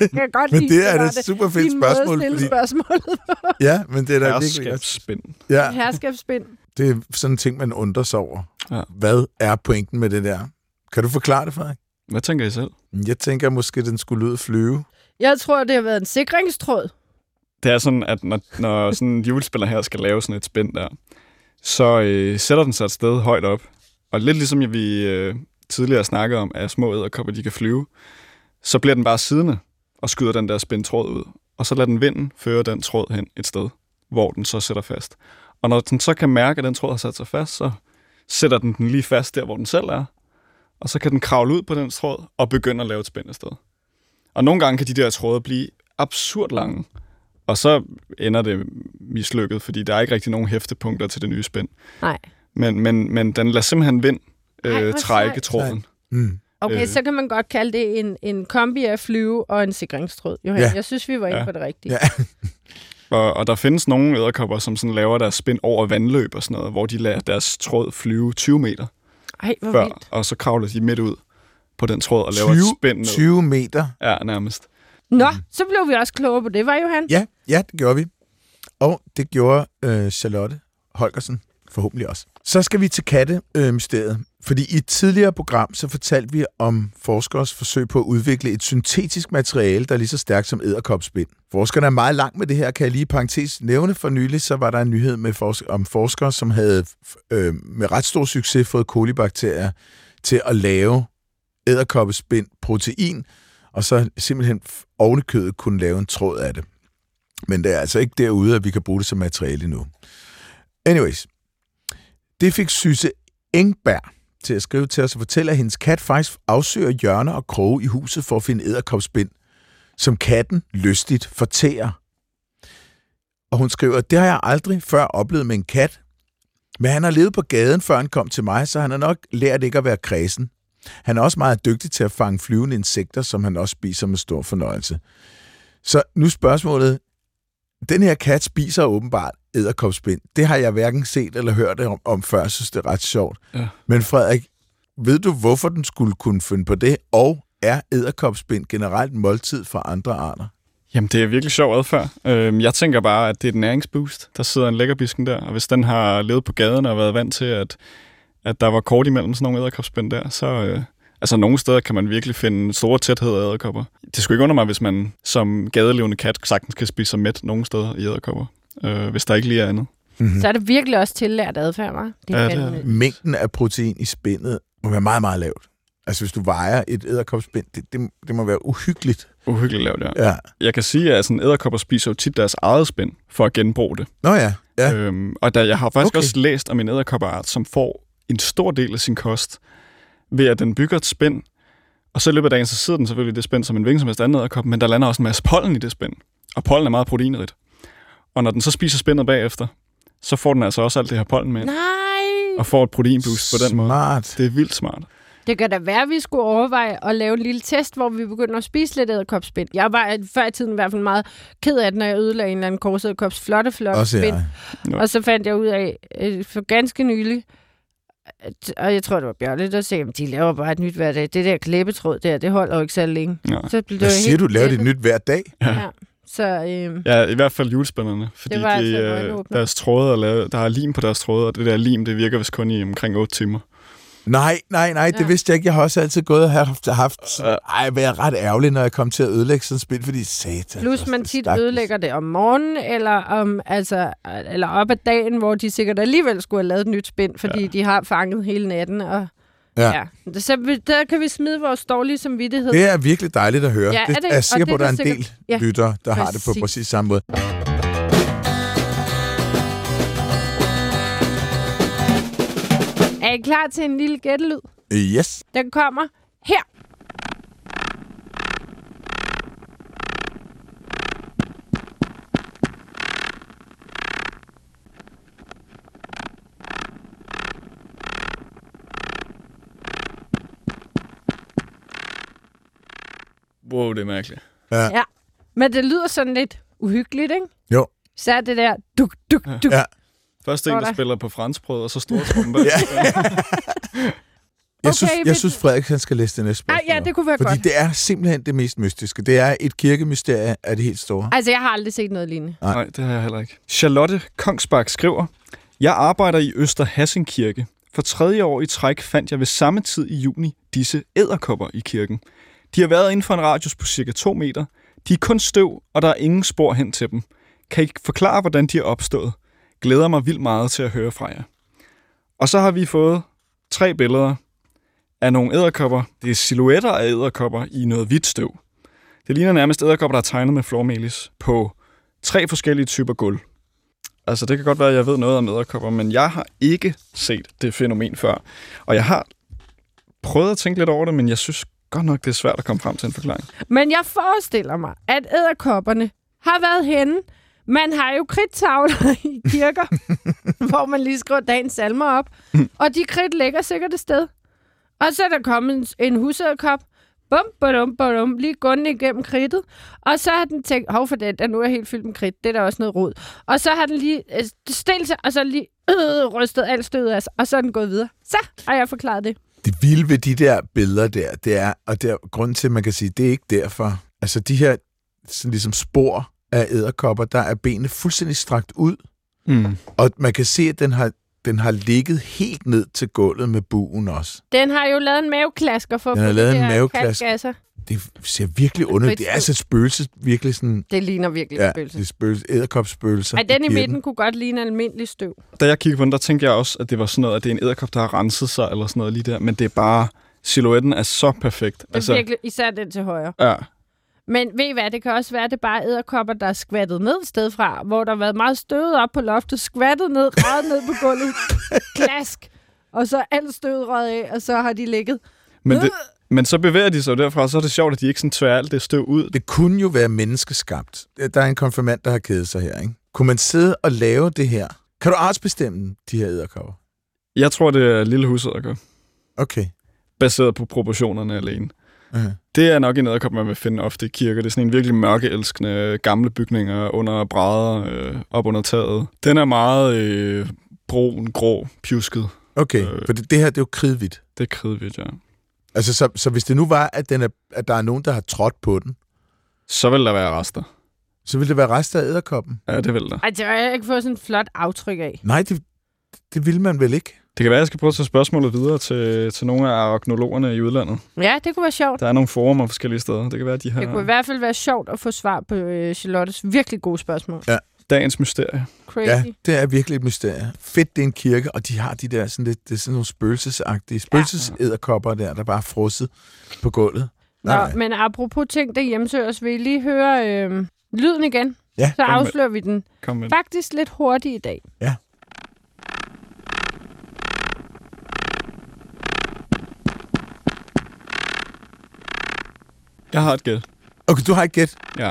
S2: Jeg kan godt
S3: Men
S2: lide,
S3: det er et super fedt spørgsmål, fordi...
S2: spørgsmålet.
S3: Ja, men det er da virkelig godt.
S1: Herskabsspind.
S3: Ja,
S2: Herskabsspind.
S3: Det er sådan en ting, man undrer sig over.
S1: Ja.
S3: Hvad er pointen med det der? Kan du forklare det, Frederik?
S1: Hvad tænker I selv?
S3: Jeg tænker måske, den skulle og flyve.
S2: Jeg tror, det har været en sikringstråd.
S1: Det er sådan, at når, når sådan en julespiller her skal lave sådan et spænd der, så øh, sætter den sig et sted højt op. Og lidt ligesom vi øh, tidligere snakkede om, at små æderkopper, de kan flyve, så bliver den bare siddende og skyder den der spændtråd ud. Og så lader den vinden føre den tråd hen et sted, hvor den så sætter fast. Og når den så kan mærke, at den tråd har sat sig fast, så sætter den den lige fast der, hvor den selv er. Og så kan den kravle ud på den tråd og begynde at lave et spænd et sted. Og nogle gange kan de der tråde blive absurd lange. Og så ender det mislykket, fordi der er ikke rigtig nogen hæftepunkter til det nye spænd.
S2: Nej.
S1: Men, men, men den lader simpelthen vind øh, trække tråden.
S3: Mm.
S2: Okay,
S1: Øh.
S2: så kan man godt kalde det en, en kombi af flyve og en sikringstråd. Johan,
S3: ja.
S2: jeg synes, vi var inde
S1: Ja.
S2: på det rigtige.
S3: Ja.
S1: Og, og der findes nogle æderkopper, som sådan laver deres spænd over vandløb og sådan noget, hvor de lader deres tråd flyve 20 meter
S2: Ej, hvor
S1: før,
S2: vildt.
S1: og så kravler de midt ud på den tråd og laver
S3: 20,
S1: et spænd ned.
S3: 20 meter.
S1: Ja, nærmest.
S2: Nå, så blev vi også klogere på det, var Johan?
S3: Ja, ja, det gjorde vi. Og det gjorde øh, Charlotte Holgersen forhåbentlig også. Så skal vi til kattemysteriet. Fordi i et tidligere program, så fortalte vi om forskers forsøg på at udvikle et syntetisk materiale, der er lige så stærkt som æderkopspind. Forskerne er meget langt med det her, kan jeg lige parentes nævne. For nylig så var der en nyhed med forsk- om forskere, som havde øh, med ret stor succes fået kolibakterier til at lave æderkoppespind protein, og så simpelthen ovenikødet kunne lave en tråd af det. Men det er altså ikke derude, at vi kan bruge det som materiale nu. Anyways, det fik Syse Engberg til at skrive til os og fortælle, at hendes kat faktisk afsøger hjørner og kroge i huset for at finde æderkopspind, som katten lystigt fortærer. Og hun skriver, det har jeg aldrig før oplevet med en kat, men han har levet på gaden, før han kom til mig, så han har nok lært ikke at være kredsen. Han er også meget dygtig til at fange flyvende insekter, som han også spiser med stor fornøjelse. Så nu spørgsmålet. Den her kat spiser åbenbart æderkopspind. Det har jeg hverken set eller hørt om, om før. Synes, det er ret sjovt.
S1: Ja.
S3: Men Frederik, ved du, hvorfor den skulle kunne finde på det? Og er æderkopspind generelt måltid for andre arter?
S1: Jamen, det er virkelig sjov adfærd. Øhm, jeg tænker bare, at det er et næringsboost. Der sidder en lækkerbisken der, og hvis den har levet på gaden og været vant til, at, at der var kort imellem sådan nogle æderkopspind der, så... Øh, altså, nogle steder kan man virkelig finde store tæthed af æderkopper. Det skulle ikke under mig, hvis man som gadelevende kat sagtens kan spise sig mæt nogle steder i æderkopper, øh, hvis der ikke lige er andet.
S3: Mm-hmm.
S2: Så er det virkelig også tillært adfærd, hva'? Det
S1: Ja,
S2: er
S1: det er.
S3: Mængden af protein i spindet må være meget, meget lavt. Altså, hvis du vejer et æderkopspind, det, det, det må være uhyggeligt.
S1: Uhyggeligt lavt, ja.
S3: Ja.
S1: Jeg kan sige, at sådan æderkopper spiser jo tit deres eget spind for at genbruge det.
S3: Nå ja. ja.
S1: Øhm, og der, jeg har faktisk
S3: Okay.
S1: også læst om en æderkopperart, som får en stor del af sin kost ved, at den bygger et spænd, og så i løbet af dagen, så sidder den selvfølgelig i det spænd som en hvilken som helst anden æderkop, men der lander også en masse pollen i det spænd. Og pollen er meget proteinrigt. Og når den så spiser spændet bagefter, så får den altså også alt det her pollen med,
S2: Nej!
S1: og får et proteinboost på den måde.
S3: Smart.
S1: Det er vildt smart.
S2: Det kan da være, at vi skulle overveje at lave en lille test, hvor vi begynder at spise lidt æderkopspind. Jeg var før i tiden i hvert fald meget ked af det, når jeg ødelagde en eller anden korsæderkops flotte, flotte
S3: Også
S2: spind.
S1: Ja.
S2: Og så fandt jeg ud af, øh, for ganske nylig, at, og jeg tror, det var Bjørne, der sagde, at de laver bare et nyt hver dag. Det der klippetråd der, det holder jo ikke så længe.
S1: Ja.
S2: Så blev det
S3: Hvad siger
S2: helt
S3: du? Laver det
S2: klippet.
S3: nyt hver dag?
S2: Ja. Så øh,
S1: Ja, i hvert fald julespænderne, fordi
S2: Det var altså
S1: de, øh,
S2: øjenåbner.
S1: deres tråde er lavet, der er lim på deres tråde, og det der lim, det virker vist kun i omkring 8 timer.
S3: Nej, nej, nej, det
S2: Ja.
S3: vidste jeg ikke. Jeg har også altid gået og haft, haft
S1: Ja.
S3: ej, været ret ærgerlig, når jeg kom til at ødelægge sådan et spil, fordi satan.
S2: plus
S3: altså,
S2: man
S3: det
S2: tit
S3: stakkels.
S2: ødelægger det om morgenen, eller, om, altså, eller op ad dagen, hvor de sikkert alligevel skulle have lavet et nyt spind, fordi ja. de har fanget hele natten. Og,
S3: Ja.
S2: ja. Så der kan vi smide vores dårlige samvittighed.
S3: Det er virkelig dejligt at høre.
S2: Ja, er
S3: det,
S2: det?
S3: er jeg sikker på, at der er en del
S2: ja.
S3: lyttere, der har det på
S2: Præcis.
S3: præcis samme måde.
S2: Er I klar til en lille gættelyd?
S3: Yes.
S2: Den kommer her.
S1: Wow, det er mærkeligt.
S2: Ja. Men det lyder sådan lidt uhyggeligt, ikke?
S3: Jo.
S2: Så er det der duk, duk, duk.
S3: Ja.
S1: Først en, der
S2: der.
S1: spiller på franskbrød, og så stortrumpe.
S3: Ja. Jeg,
S2: Okay,
S3: synes,
S2: vi-
S3: jeg synes, Frederik han skal læse det næste spørgsmål.
S2: ja, det kunne være
S3: Fordi
S2: godt.
S3: det er simpelthen det mest mystiske. Det er et kirkemysterie af det helt store.
S2: Altså, jeg har aldrig set noget lignende.
S1: Nej, det har jeg heller ikke. Charlotte Kongsbak skriver, Jeg arbejder i Øster Hassing Kirke. For tredje år i træk fandt jeg ved samme tid i juni disse æderkopper i kirken. De har været inden for en radius på cirka 2 meter. De er kun støv, og der er ingen spor hen til dem. Kan I forklare, hvordan de er opstået? Glæder mig vildt meget til at høre fra jer. Og så har vi fået tre billeder af nogle æderkopper. Det er silhuetter af æderkopper i noget hvidt støv. Det ligner nærmest æderkopper, der er tegnet med flormelis på tre forskellige typer gulv. Altså, det kan godt være, at jeg ved noget om æderkopper, men jeg har ikke set det fænomen før. Og jeg har prøvet at tænke lidt over det, men jeg synes godt nok, det er svært at komme frem til en forklaring.
S2: Men jeg forestiller mig, at æderkopperne har været henne. Man har jo kridttavler i kirker, hvor man lige skriver dagens salmer op. Og de kridt ligger sikkert et sted. Og så er der kommet en, en husæderkop. Bum, badum, badum, lige gående igennem kridtet. Og så har den tænkt, hov for den, der nu er helt fyldt med kridt. Det er der også noget rod. Og så har den lige øh, stillet sig, og så lige øh, rystet alt stødet af sig. Og så er den gået videre. Så har jeg forklaret det.
S3: Det vilde ved de der billeder der, det er, og det er grunden til, at man kan sige, det er ikke derfor. Altså de her sådan ligesom spor af æderkopper, der er benene fuldstændig strakt ud,
S1: Mm.
S3: og man kan se, at den har, den har ligget helt ned til gulvet med buen også.
S2: Den har jo lavet en maveklasker for
S3: Den har lavet en
S2: der
S3: maveklasker. Det ser virkelig underligt. Det er altså et spøgelse, virkelig sådan...
S2: Det ligner virkelig
S3: Ja,
S2: et spøgelse.
S3: det er spøgelse, æderkopspøgelser.
S2: Ej, den i midten kunne godt ligne almindelig støv.
S1: Da jeg kiggede på den, der tænkte jeg også, at det var sådan noget, at det er en æderkop, der har renset sig, eller sådan noget lige der. Men det er bare, silhuetten er så perfekt.
S2: Det er altså, virkelig, især den til højre.
S1: ja,
S2: Men ved I hvad, det kan også være, at det bare er æderkopper, der er skvattet ned et sted fra, hvor der har været meget støvet op på loftet, skvattet ned, røget ned på gulvet, klask, og så alt støvet røget af, og så har de ligget.
S1: men, det, men så bevæger de sig derfra, og så er det sjovt, at de ikke sådan tværer alt det støv ud.
S3: Det kunne jo være menneskeskabt. Der er en konfirmand, der har kædet sig her, ikke? Kunne man sidde og lave det her? Kan du artsbestemme de her æderkopper?
S1: Jeg tror, det er lille husæderkop,
S3: Okay.
S1: baseret på proportionerne alene.
S3: Uh-huh.
S1: Det er nok en æderkop, man vil finde ofte i kirker. Det er sådan en virkelig mørkeelskende gamle bygninger under brædder, øh, op under taget. Den er meget øh, brun, grå, pjusket.
S3: Okay,
S1: Øh.
S3: for det, det her, det er jo kridhvidt.
S1: Det er kridhvidt, ja.
S3: Altså, så, så hvis det nu var, at, den er, at der er nogen, der har trådt på den,
S1: Så vil der være rester.
S3: Så vil det være rester af æderkoppen?
S1: Ja, det vil der.
S2: Ej, det har jeg ikke fået sådan et flot aftryk af.
S3: Nej, det, det vil man vel ikke?
S1: Det kan være, at jeg skal prøve at tage spørgsmålet videre til, til nogle af aroknologerne i udlandet.
S2: Ja, det kunne være sjovt.
S1: Der er nogle forumer forskellige steder. Det kan være, de har
S2: Det kunne i hvert fald være sjovt at få svar på øh, Charlottes virkelig gode spørgsmål.
S1: Dagens mysterie.
S2: Crazy.
S3: Ja, det er virkelig et mysterie. Fedt, det er en kirke, og de har de der sådan lidt, det er sådan nogle spøgelsesagtige, spøgelsesæderkopper der, der bare er frosset på gulvet.
S2: Nå,
S3: Nej.
S2: men apropos ting, der hjemsøger vil I lige høre øh, lyden igen?
S3: Ja,
S2: Så afslører vi den
S1: Kom med.
S2: faktisk lidt hurtigt i dag.
S1: Jeg har et gæt.
S3: Okay, du har ikke gæt.
S1: Ja.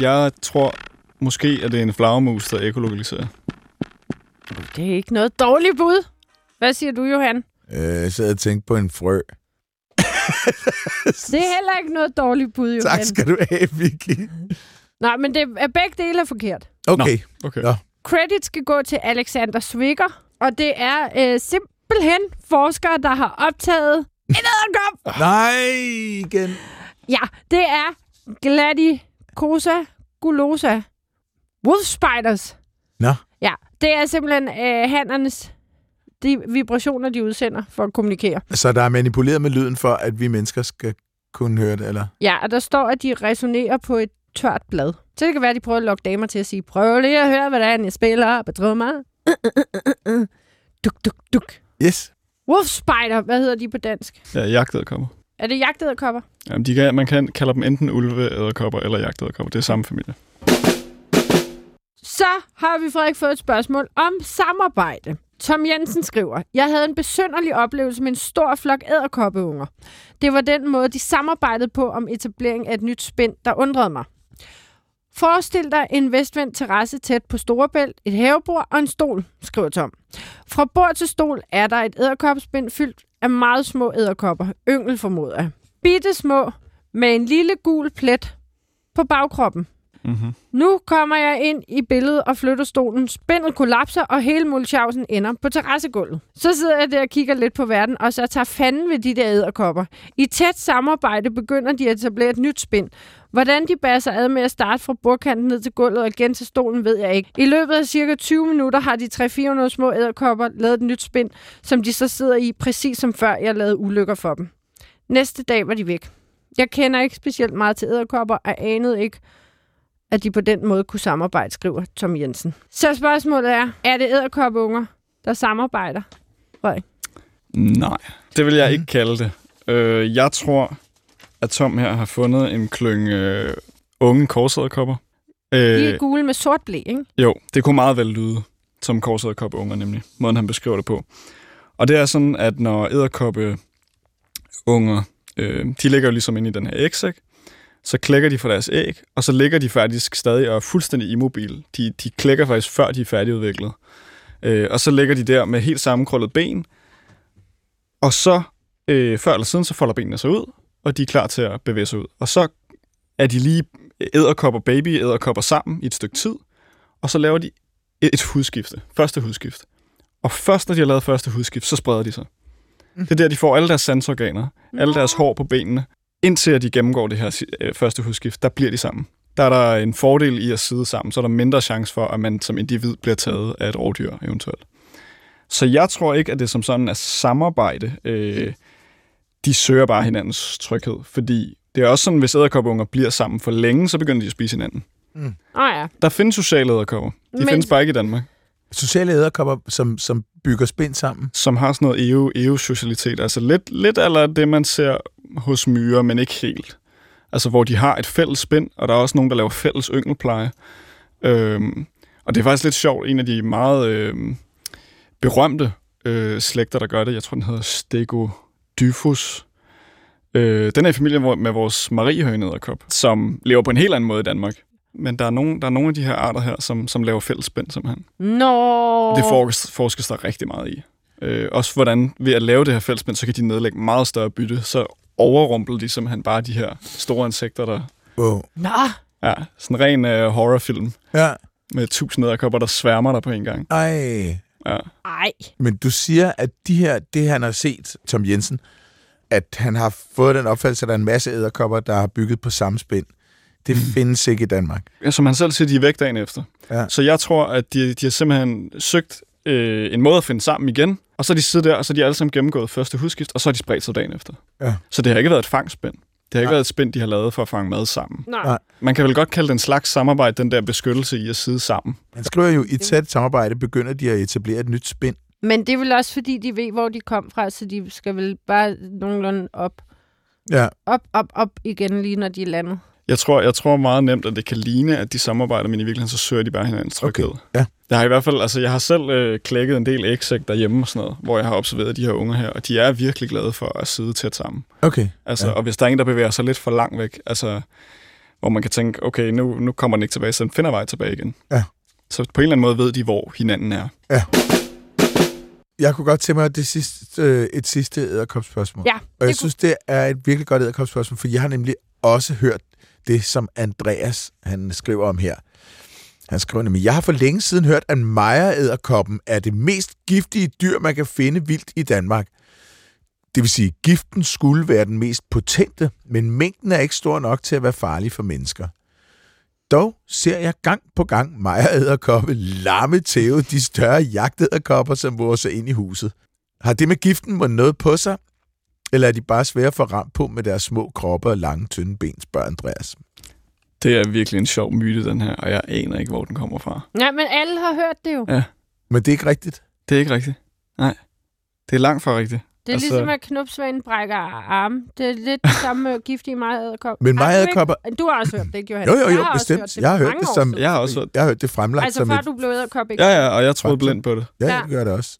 S1: Jeg tror måske, at det er en flagermus, der ekolokaliserer.
S2: Det er ikke noget dårligt bud. Hvad siger du, Johan?
S3: Øh, så jeg tænkte på en frø.
S2: Det er heller ikke noget dårligt bud, Johan.
S3: Tak skal du have, Vicky.
S2: Nej, men det er begge dele er forkert.
S3: Okay.
S1: Okay.
S3: Nå.
S2: Credit skal gå til Alexander Swicker, og det er øh, simpelthen forskere, der har optaget en æderkop.
S3: Nej, igen.
S2: Ja, det er Gladicosa gulosa wolf spiders.
S3: Nå.
S2: Ja, det er simpelthen øh, handernes de vibrationer, de udsender for at kommunikere.
S3: Så der er manipuleret med lyden for, at vi mennesker skal kunne høre det, eller?
S2: Ja, og der står, at de resonerer på et tørt blad. Så det kan være, at de prøver at lokke damer til at sige, prøv lige at høre, hvordan jeg spiller på trommer. Duk, duk, duk.
S3: Yes.
S2: Wolf spider, hvad hedder de på dansk?
S1: Ja, jagtæderkopper.
S2: Er det jagtæderkopper?
S1: Jamen, de kan, man kan kalde dem enten ulveæderkopper eller jagtæderkopper. Det er samme familie.
S2: Så har vi Frederik fået et spørgsmål om samarbejde. Tom Jensen skriver, jeg havde en besynderlig oplevelse med en stor flok æderkoppeunger. Det var den måde, de samarbejdede på om etablering af et nyt spind, der undrede mig. Forestil dig en vestvendt terrasse tæt på Storebælt, et havebord og en stol, skriver Tom. Fra bord til stol er der et æderkopspind fyldt af meget små æderkopper, yngel formoder jeg. Bitte små, med en lille gul plet på bagkroppen.
S1: Mm-hmm.
S2: Nu kommer jeg ind i billedet og flytter stolen. Spændet kollapser, og hele mulchausen ender på terrassegulvet. Så sidder jeg der og kigger lidt på verden, og så tager fanden ved de der æderkopper. I tæt samarbejde begynder de at etablere et nyt spind. Hvordan de bærer sig ad med at starte fra bordkanten ned til gulvet og igen til stolen, ved jeg ikke. I løbet af cirka 20 minutter har de 300-400 små æderkopper lavet et nyt spind, som de så sidder i, præcis som før jeg lavede ulykker for dem. Næste dag var de væk. Jeg kender ikke specielt meget til æderkopper, og anede ikke, at de på den måde kunne samarbejde, skriver Tom Jensen. Så spørgsmålet er, er det æderkoppeunger, der samarbejder?
S1: Nej, det vil jeg ikke kalde det. Øh, jeg tror, at Tom her har fundet en klynge øh, unge korsæderkopper.
S2: De
S1: Øh,
S2: er gule med sort blæ, ikke?
S1: jo, det kunne meget vel lyde som korsæderkoppeunger, nemlig. Måden, han beskriver det på. Og det er sådan, at når æderkoppeunger, øh, de ligger jo ligesom inde i den her ægsæk, så klækker de fra deres æg, og så ligger de faktisk stadig og er fuldstændig immobile. De, de klækker faktisk før de er færdigudviklet. Øh, og så ligger de der med helt sammenkrøllet ben, og så øh, før eller siden, så folder benene sig ud, og de er klar til at bevæge sig ud. Og så er de lige æderkopper, baby æderkopper sammen i et stykke tid, og så laver de et, hudskifte. Første hudskift. Og først når de har lavet første hudskift, så spreder de sig. Det er der, de får alle deres sansorganer, alle deres hår på benene. Indtil at de gennemgår det her øh, første hudskift, der bliver de sammen. Der er der en fordel i at sidde sammen, så er der mindre chance for, at man som individ bliver taget af et rovdyr eventuelt. Så jeg tror ikke, at det som sådan er samarbejde. Øh, de søger bare hinandens tryghed, fordi det er også sådan, hvis æderkoppeunger bliver sammen for længe, så begynder de at spise hinanden.
S2: Åh oh, ja.
S1: Der findes sociale æderkopper. De
S2: Men-
S1: Men... findes bare ikke i Danmark.
S3: Sociale æderkopper, som, som bygger spind sammen.
S1: Som har sådan noget EU, EU-socialitet. Altså lidt, lidt eller det, man ser hos myrer, men ikke helt. Altså hvor de har et fælles spind, og der er også nogen, der laver fælles yngelpleje. Øhm, og det er faktisk lidt sjovt. En af de meget øhm, berømte øh, slægter, der gør det, jeg tror, den hedder Stegodysphus. Øh, den er i familie hvor- med vores mariehønederkop, som lever på en helt anden måde i Danmark. Men der er nogle, der er nogle af de her arter her, som, som laver fælles spind simpelthen.
S2: Nå.
S1: Det forskes, forskes der rigtig meget i. Øh, også hvordan ved at lave det her fællesspænd, så kan de nedlægge meget større bytte, så overrumpler de simpelthen bare de her store insekter, der
S3: Wow.
S2: Nå.
S1: ja, sådan en ren øh, horrorfilm
S3: Ja.
S1: med tusind æderkopper, der sværmer der på en gang.
S3: Ej.
S1: Ja.
S2: Ej.
S3: Men du siger, at de her, det han har set, Tom Jensen, at han har fået den opfattelse, at der er en masse æderkopper, der har bygget på samme spind. Det findes ikke i Danmark.
S1: Ja, som han selv siger, de er væk dagen efter.
S3: Ja.
S1: Så jeg tror, at de, de har simpelthen søgt øh, en måde at finde sammen igen, og så er de siddet der, og så er de alle sammen gennemgået første hudskift, og så er de spredt sig dagen efter.
S3: Ja.
S1: Så det har ikke været et fangspænd. Det har ikke
S3: Nej.
S1: været et spænd, de har lavet for at fange mad sammen.
S2: Nej.
S1: Man kan vel godt kalde det en slags samarbejde, den der beskyttelse i at sidde sammen.
S3: Han skriver jo, i et tæt samarbejde begynder de at etablere et nyt spind.
S2: Men det er vel også, fordi de ved, hvor de kom fra, så de skal vel bare nogenlunde op,
S3: Ja,
S2: op, op, op igen, lige når de er landet.
S1: Jeg tror, jeg tror meget nemt, at det kan ligne, at de samarbejder, men i virkeligheden så søger de bare hinandens tryghed.
S3: okay. Ja.
S1: Jeg har i hvert fald, altså jeg har selv øh, klækket en del ægsæk derhjemme og sådan noget, hvor jeg har observeret de her unge her, og de er virkelig glade for at sidde tæt sammen.
S3: Okay.
S1: Altså,
S3: Ja.
S1: ja. Og hvis der er en, der bevæger sig lidt for langt væk, altså, hvor man kan tænke, okay, nu, nu kommer den ikke tilbage, så den finder vej tilbage igen.
S3: Ja.
S1: Så på en eller anden måde ved de, hvor hinanden er.
S3: Jeg kunne godt tænke mig det sidste, øh, et sidste æderkopspørgsmål.
S2: Ja,
S3: Og jeg
S2: det
S3: synes, det er et virkelig godt æderkopspørgsmål, for jeg har nemlig også hørt det, som Andreas han skriver om her. Han skriver nemlig, jeg har for længe siden hørt, at mejeræderkoppen er det mest giftige dyr, man kan finde vildt i Danmark. Det vil sige, at giften skulle være den mest potente, men mængden er ikke stor nok til at være farlig for mennesker. Dog ser jeg gang på gang mejeræderkoppe lamme larme tæve de større jagtæderkopper, som våger sig ind i huset. Har det med giften må noget på sig, eller er de bare svære at få ramt på med deres små kroppe og lange, tynde ben, spørger Andreas.
S1: Det er virkelig en sjov myte, den her, og jeg aner ikke, hvor den kommer fra.
S2: Nej, men alle har hørt det jo.
S1: Ja.
S3: Men det er ikke rigtigt.
S1: Det er ikke rigtigt. Nej. Det er langt fra rigtigt.
S2: Det er
S1: Altså-
S2: ligesom, at knupsvanen brækker arme. Det er lidt det samme med giftige meget æderkop.
S3: Men
S2: Har du
S3: Maja-æderkopper...
S2: ikke- Du har også hørt det, ikke, Johan?
S3: Jo, jo,
S2: Jeg
S3: jo,
S2: også
S3: bestemt.
S2: hørt
S3: Jeg har
S2: for
S3: hørt det som-.
S1: Jeg har også hørt
S3: Jeg har hørt det fremlagt
S2: Altså,
S3: som
S2: før
S3: et...
S2: du blev æderkop, ikke?
S1: Ja, ja, og jeg troede blind på det.
S3: Ja,
S2: Ja.
S3: det gør det også.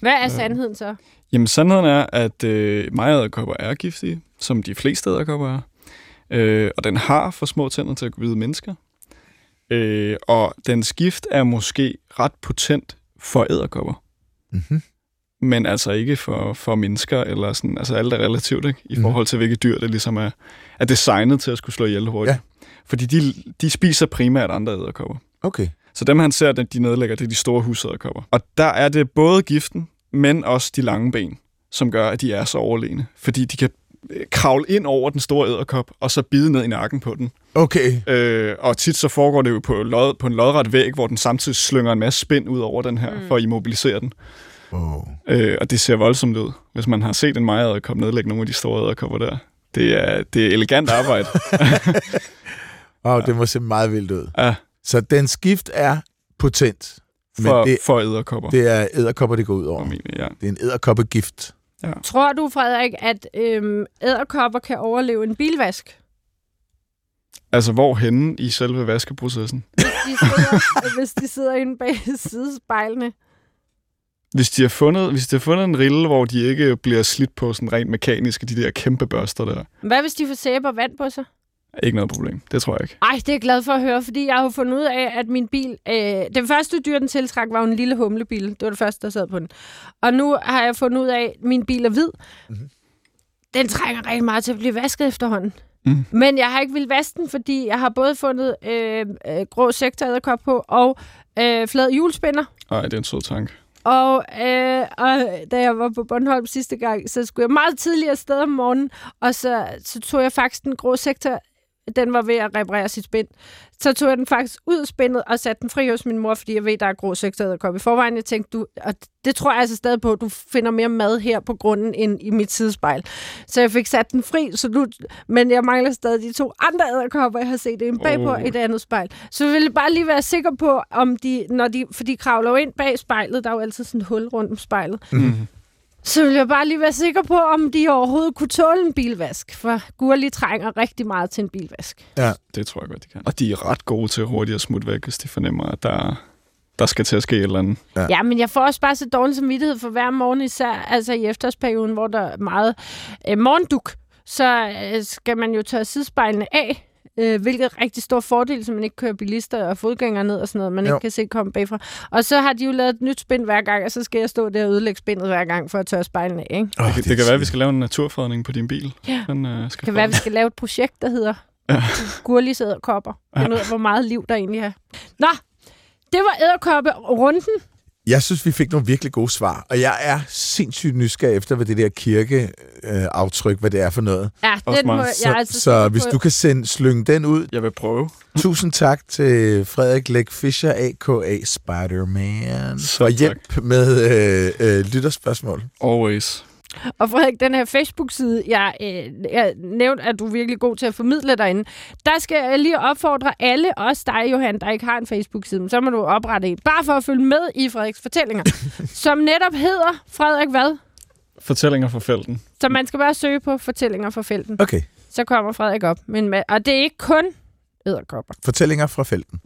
S2: Hvad er sandheden så?
S1: Jamen, sandheden er, at øh, majeræderkopper er giftige, som de fleste æderkopper er. Øh, og den har for små tænder til at bide mennesker. Øh, og dens gift er måske ret potent for æderkopper,
S3: Mm-hmm.
S1: men altså ikke for, for mennesker, eller sådan, altså alt er relativt, ikke? I
S3: Mhm.
S1: forhold til, hvilke dyr det ligesom er, er designet til at skulle slå ihjel hurtigt.
S3: Ja.
S1: Fordi de, de spiser primært andre æderkopper.
S3: Okay.
S1: Så dem, han ser, at de nedlægger, det er de store husæderkopper. Og der er det både giften, men også de lange ben, som gør, at de er så overlegne. Fordi de kan øh, kravle ind over den store æderkop, og så bide ned i nakken på den.
S3: Okay.
S1: Øh, og tit så foregår det jo på, lod, på en lodret væg, hvor den samtidig slynger en masse spind ud over den her,
S2: Mm.
S1: for at immobilisere den.
S3: Oh.
S1: Øh, og det ser voldsomt ud, hvis man har set en majeræderkop nedlægge nogle af de store æderkopper der. Det er, det er elegant arbejde.
S3: Wow, det må se meget vildt ud.
S1: ja,
S3: Så den skift er potent,
S1: for,
S3: det,
S1: for æderkopper.
S3: det er æderkopper, det går ud over.
S1: formentlig, ja.
S3: Det er en æderkoppegift.
S2: Tror du, Frederik, at øhm, æderkopper kan overleve en bilvask?
S1: Altså, hvor henne i selve vaskeprocessen?
S2: Hvis de sidder, hvis de sidder inde bag sidespejlene?
S1: Hvis de har fundet, hvis de har fundet en rille, hvor de ikke bliver slidt på sådan rent mekanisk, de der kæmpe børster der,
S2: Hvad hvis de får sæbe og vand på sig?
S1: Er ikke noget problem. Det tror jeg ikke.
S2: Ej, det er jeg glad for at høre, fordi jeg har fundet ud af, at min bil... Øh, den første dyr, den tiltræk, var jo en lille humlebil. Det var det første, der sad på den. Og nu har jeg fundet ud af, at min bil er hvid. Mm-hmm. Den trænger rigtig meget til at blive vasket efterhånden.
S1: Mm.
S2: Men jeg har ikke vil vaske den, fordi jeg har både fundet øh, øh, grå sektoræderkop på og øh, flad julespinder.
S1: Nej, det er en sød tanke.
S2: Og, øh, og da jeg var på Bornholm sidste gang, så skulle jeg meget tidligere afsted om morgenen, og så, så tog jeg faktisk den grå sektor, den var ved at reparere sit spind. Så tog jeg den faktisk ud af spændet og satte den fri hos min mor, fordi jeg ved, der er grå komme i forvejen. Jeg tænkte, du, og det tror jeg altså stadig på, du finder mere mad her på grunden end i mit sidespejl. Så jeg fik sat den fri, så nu, men jeg mangler stadig de to andre æderkopper, jeg har set en bagpå
S1: Oh.
S2: et andet spejl. Så jeg ville bare lige være sikker på, om de, når de, for de kravler jo ind bag spejlet, der er jo altid sådan et hul rundt om spejlet.
S1: Mm.
S2: Så vil jeg bare lige være sikker på, om de overhovedet kunne tåle en bilvask. For Gurli trænger rigtig meget til en bilvask.
S1: Det tror jeg godt, de kan. Og de er ret gode til hurtigt at smutte væk, hvis de fornemmer, at der, der skal til at ske et eller andet.
S3: Ja.
S2: Ja. ja, men jeg får også bare så dårlig samvittighed for hver morgen, især altså i efterårsperioden, hvor der er meget øh, morgenduk. Så øh, skal man jo tage sidespejlene af, øh, hvilket er rigtig stor fordel, så man ikke kører bilister og fodgængere ned og sådan noget, man
S3: Jo.
S2: ikke kan se komme bagfra. Og så har de jo lavet et nyt spind hver gang, og så skal jeg stå der og ødelægge spindet hver gang for at tørre spejlene af. Ikke?
S3: Oh,
S1: Det, det, det kan være, at vi skal lave en naturfredning på din bil.
S2: Ja.
S1: Den, øh, skal
S2: Det kan være, at vi skal lave et projekt, der hedder
S1: Ja.
S2: Gurlis æderkopper. Ud af, hvor meget liv der egentlig er. Nå, det var æderkoppe runden.
S3: Jeg synes, vi fik nogle virkelig gode svar, og jeg er sindssygt nysgerrig efter, hvad det der kirkeaftryk, hvad det er for noget.
S2: Ja, den må, jeg
S3: Så,
S2: er altså
S3: så hvis du kan sende, slynge den ud.
S1: Jeg vil prøve.
S3: Tusind tak til Frederik Læk Fischer, a.k.a. Spider-Man,
S1: Så
S3: for
S1: tak.
S3: hjælp med øh, øh, lytterspørgsmål.
S1: Always.
S2: Og Frederik, den her Facebook-side, jeg, øh, jeg nævnte, at du er virkelig god til at formidle derinde. Der skal jeg lige opfordre alle, også dig, Johan, der ikke har en Facebook-side, men så må du oprette en, bare for at følge med i Frederiks fortællinger, som netop hedder Frederik hvad?
S1: Fortællinger fra felten.
S2: Så man skal bare søge på fortællinger fra felten.
S3: Okay,
S2: Så kommer Frederik op. Men, og det er ikke kun æderkopper.
S3: fortællinger fra felten.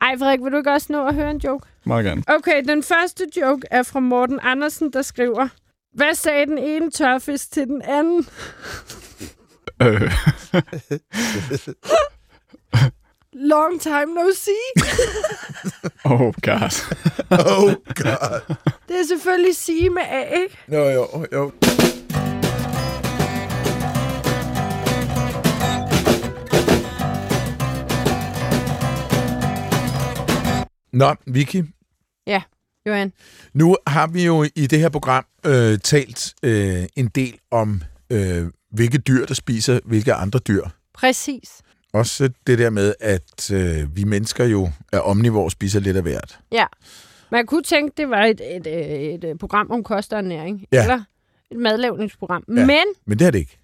S2: Ej, Frederik, vil du ikke også nå at høre en joke?
S1: Meget gerne.
S2: Okay, den første joke er fra Morten Andersen, der skriver, hvad sagde den ene tørfisk til den anden?
S1: Øh.
S2: Long time no see.
S1: Oh god.
S3: Oh god.
S2: Det er selvfølgelig sige med A, ikke?
S3: Jo, jo, jo. Nå, Vicky,
S2: Johan.
S3: nu har vi jo i det her program øh, talt øh, en del om, øh, hvilke dyr, der spiser hvilke andre dyr.
S2: Præcis.
S3: Også det der med, at øh, vi mennesker jo er omnivore og spiser lidt af hvert.
S2: Ja. Man kunne tænke, det var et, et, et, et, et program om kost og ernæring.
S3: Ja.
S2: Eller et madlavningsprogram.
S3: Ja.
S2: Men
S3: Men det er det ikke.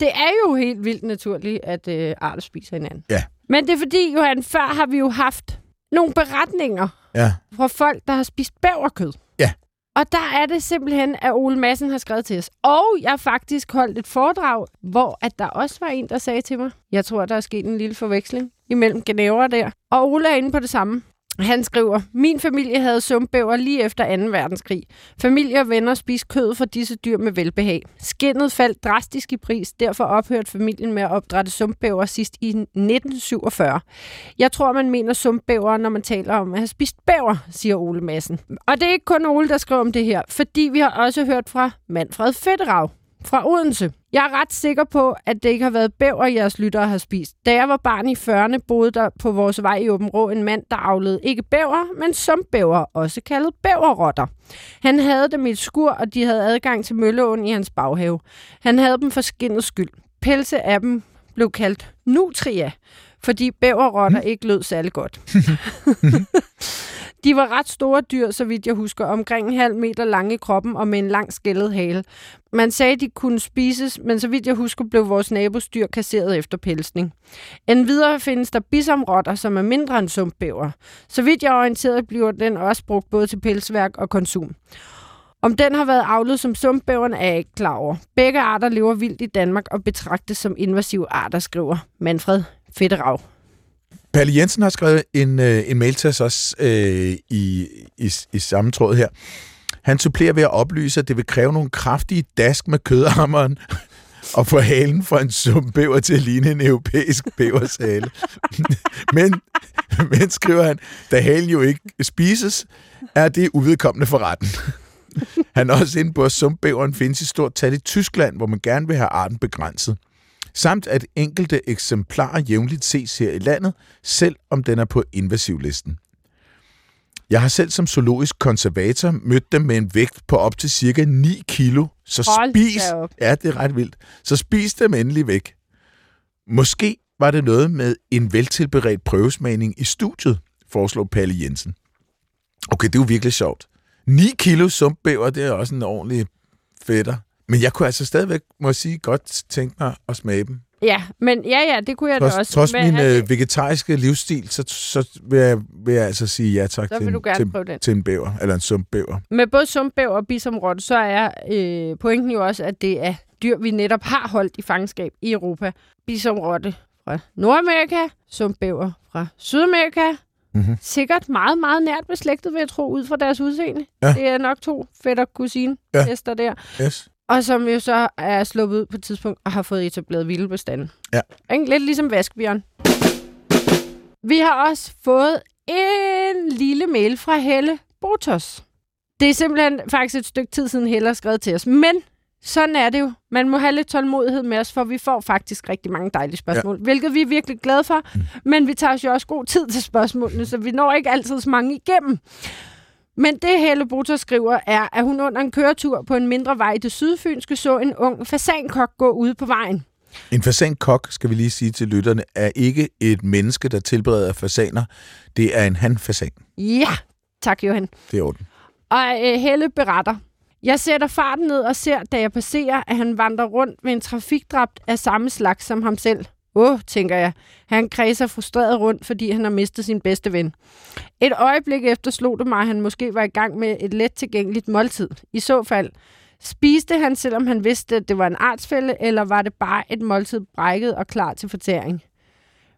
S2: det er jo helt vildt naturligt, at øh, arter spiser hinanden.
S3: Ja.
S2: Men det er fordi, Johan, før har vi jo haft nogle beretninger
S3: Ja.
S2: fra folk, der har spist bæverkød.
S3: Ja.
S2: Og der er det simpelthen, at Ole Madsen har skrevet til os. Og jeg har faktisk holdt et foredrag, hvor at der også var en, der sagde til mig, jeg tror, der er sket en lille forveksling imellem genever der. Og Ole er inde på det samme. Han skriver, min familie havde sumpbæver lige efter 2. verdenskrig. Familie og venner spiste kød fra disse dyr med velbehag. Skinnet faldt drastisk i pris, derfor ophørte familien med at opdrætte sumpbæver sidst i 1947. Jeg tror, man mener sumpbæver, når man taler om at have spist bæver, siger Ole Madsen. Og det er ikke kun Ole, der skriver om det her, fordi vi har også hørt fra Manfred Federav, fra Odense. Jeg er ret sikker på, at det ikke har været bæver, jeres lyttere har spist. Da jeg var barn i 40'erne, boede der på vores vej i Åben Rå en mand, der avlede ikke bæver, men sumpbæver, også kaldet bæverrotter. Han havde dem i et skur, og de havde adgang til mølleåen i hans baghave. Han havde dem for skindets skyld. Pelse af dem blev kaldt nutria, fordi bæverrotter ikke lød særlig godt. De var ret store dyr, så vidt jeg husker, omkring en halv meter lange i kroppen og med en lang skældet hale. Man sagde, de kunne spises, men så vidt jeg husker, blev vores nabos dyr kasseret efter pelsning. Endvidere findes der bisomrotter, som er mindre end sumpbæver. Så vidt jeg er orienteret, bliver den også brugt både til pelsværk og konsum. Om den har været avlet som sumpbæveren, er jeg ikke klar over. Begge arter lever vildt i Danmark og betragtes som invasive arter, skriver Manfred Fedterav.
S3: Palle Jensen har skrevet en, øh, en mail til os også øh, i, i, i samme tråd her. Han supplerer ved at oplyse, at det vil kræve nogle kraftige dask med kødhammeren og få halen fra en sumpbæver til at ligne en europæisk bævershale. men, men, skriver han, da halen jo ikke spises, er det uvedkommende for retten. Han er også inde på, at sumpbæveren findes i stort tal i Tyskland, hvor man gerne vil have arten begrænset samt at enkelte eksemplarer jævnligt ses her i landet, selv om den er på invasivlisten. Jeg har selv som zoologisk konservator mødt dem med en vægt på op til cirka 9 kilo, så
S2: Hold
S3: spis... Ja, det er ret vildt. Så spis dem endelig væk. Måske var det noget med en veltilberedt prøvesmagning i studiet, foreslår Palle Jensen. Okay, det er jo virkelig sjovt. 9 kilo sumpbæver, det er også en ordentlig fætter. Men jeg kunne altså stadigvæk, må jeg sige, godt tænke mig at smage dem.
S2: Ja, men ja, ja, det kunne jeg da
S3: Trods,
S2: også.
S3: trods
S2: Men
S3: min
S2: altså,
S3: vegetariske livsstil, så, så vil, jeg, vil jeg altså sige ja tak
S2: Så
S3: til,
S2: vil du
S3: en,
S2: gerne
S3: til,
S2: den.
S3: til en bæver, eller en sumpbæver.
S2: Med både sumpbæver og bisomrotte, så er øh, pointen jo også, at det er dyr, vi netop har holdt i fangenskab i Europa. Bisomrotte fra Nordamerika, sumpbæver fra Sydamerika.
S3: Mhm.
S2: Sikkert meget, meget nært beslægtet, vil jeg tro, ud fra deres udseende.
S3: Ja.
S2: Det er nok to fætter kusine
S3: Ja.
S2: der.
S3: Yes.
S2: Og som jo så er sluppet ud på et tidspunkt og har fået etableret vilde bestande.
S3: Ja.
S2: Lidt ligesom vaskbjørn. Vi har også fået en lille mail fra Helle Botos. Det er simpelthen faktisk et stykke tid siden Helle har skrevet til os. Men sådan er det jo. Man må have lidt tålmodighed med os, for vi får faktisk rigtig mange dejlige spørgsmål, ja. hvilket vi er virkelig glade for. Mm. Men vi tager os jo også god tid til spørgsmålene, så vi når ikke altid så mange igennem. Men det Helle Butter skriver er, at hun under en køretur på en mindre vej i det sydfynske så en ung fasankok gå ude på vejen.
S3: En fasankok, skal vi lige sige til lytterne, er ikke et menneske, der tilbereder fasaner. Det er en hanfasan.
S2: Ja, tak Johan.
S3: Det er orden.
S2: Og øh, Helle beretter. Jeg sætter farten ned og ser, da jeg passerer, at han vandrer rundt med en trafikdræbt af samme slags som ham selv. Åh, oh, tænker jeg. Han kredser frustreret rundt, fordi han har mistet sin bedste ven. Et øjeblik efter slog det mig, at han måske var i gang med et let tilgængeligt måltid. I så fald, spiste han, selvom han vidste, at det var en artsfælde, eller var det bare et måltid brækket og klar til fortæring?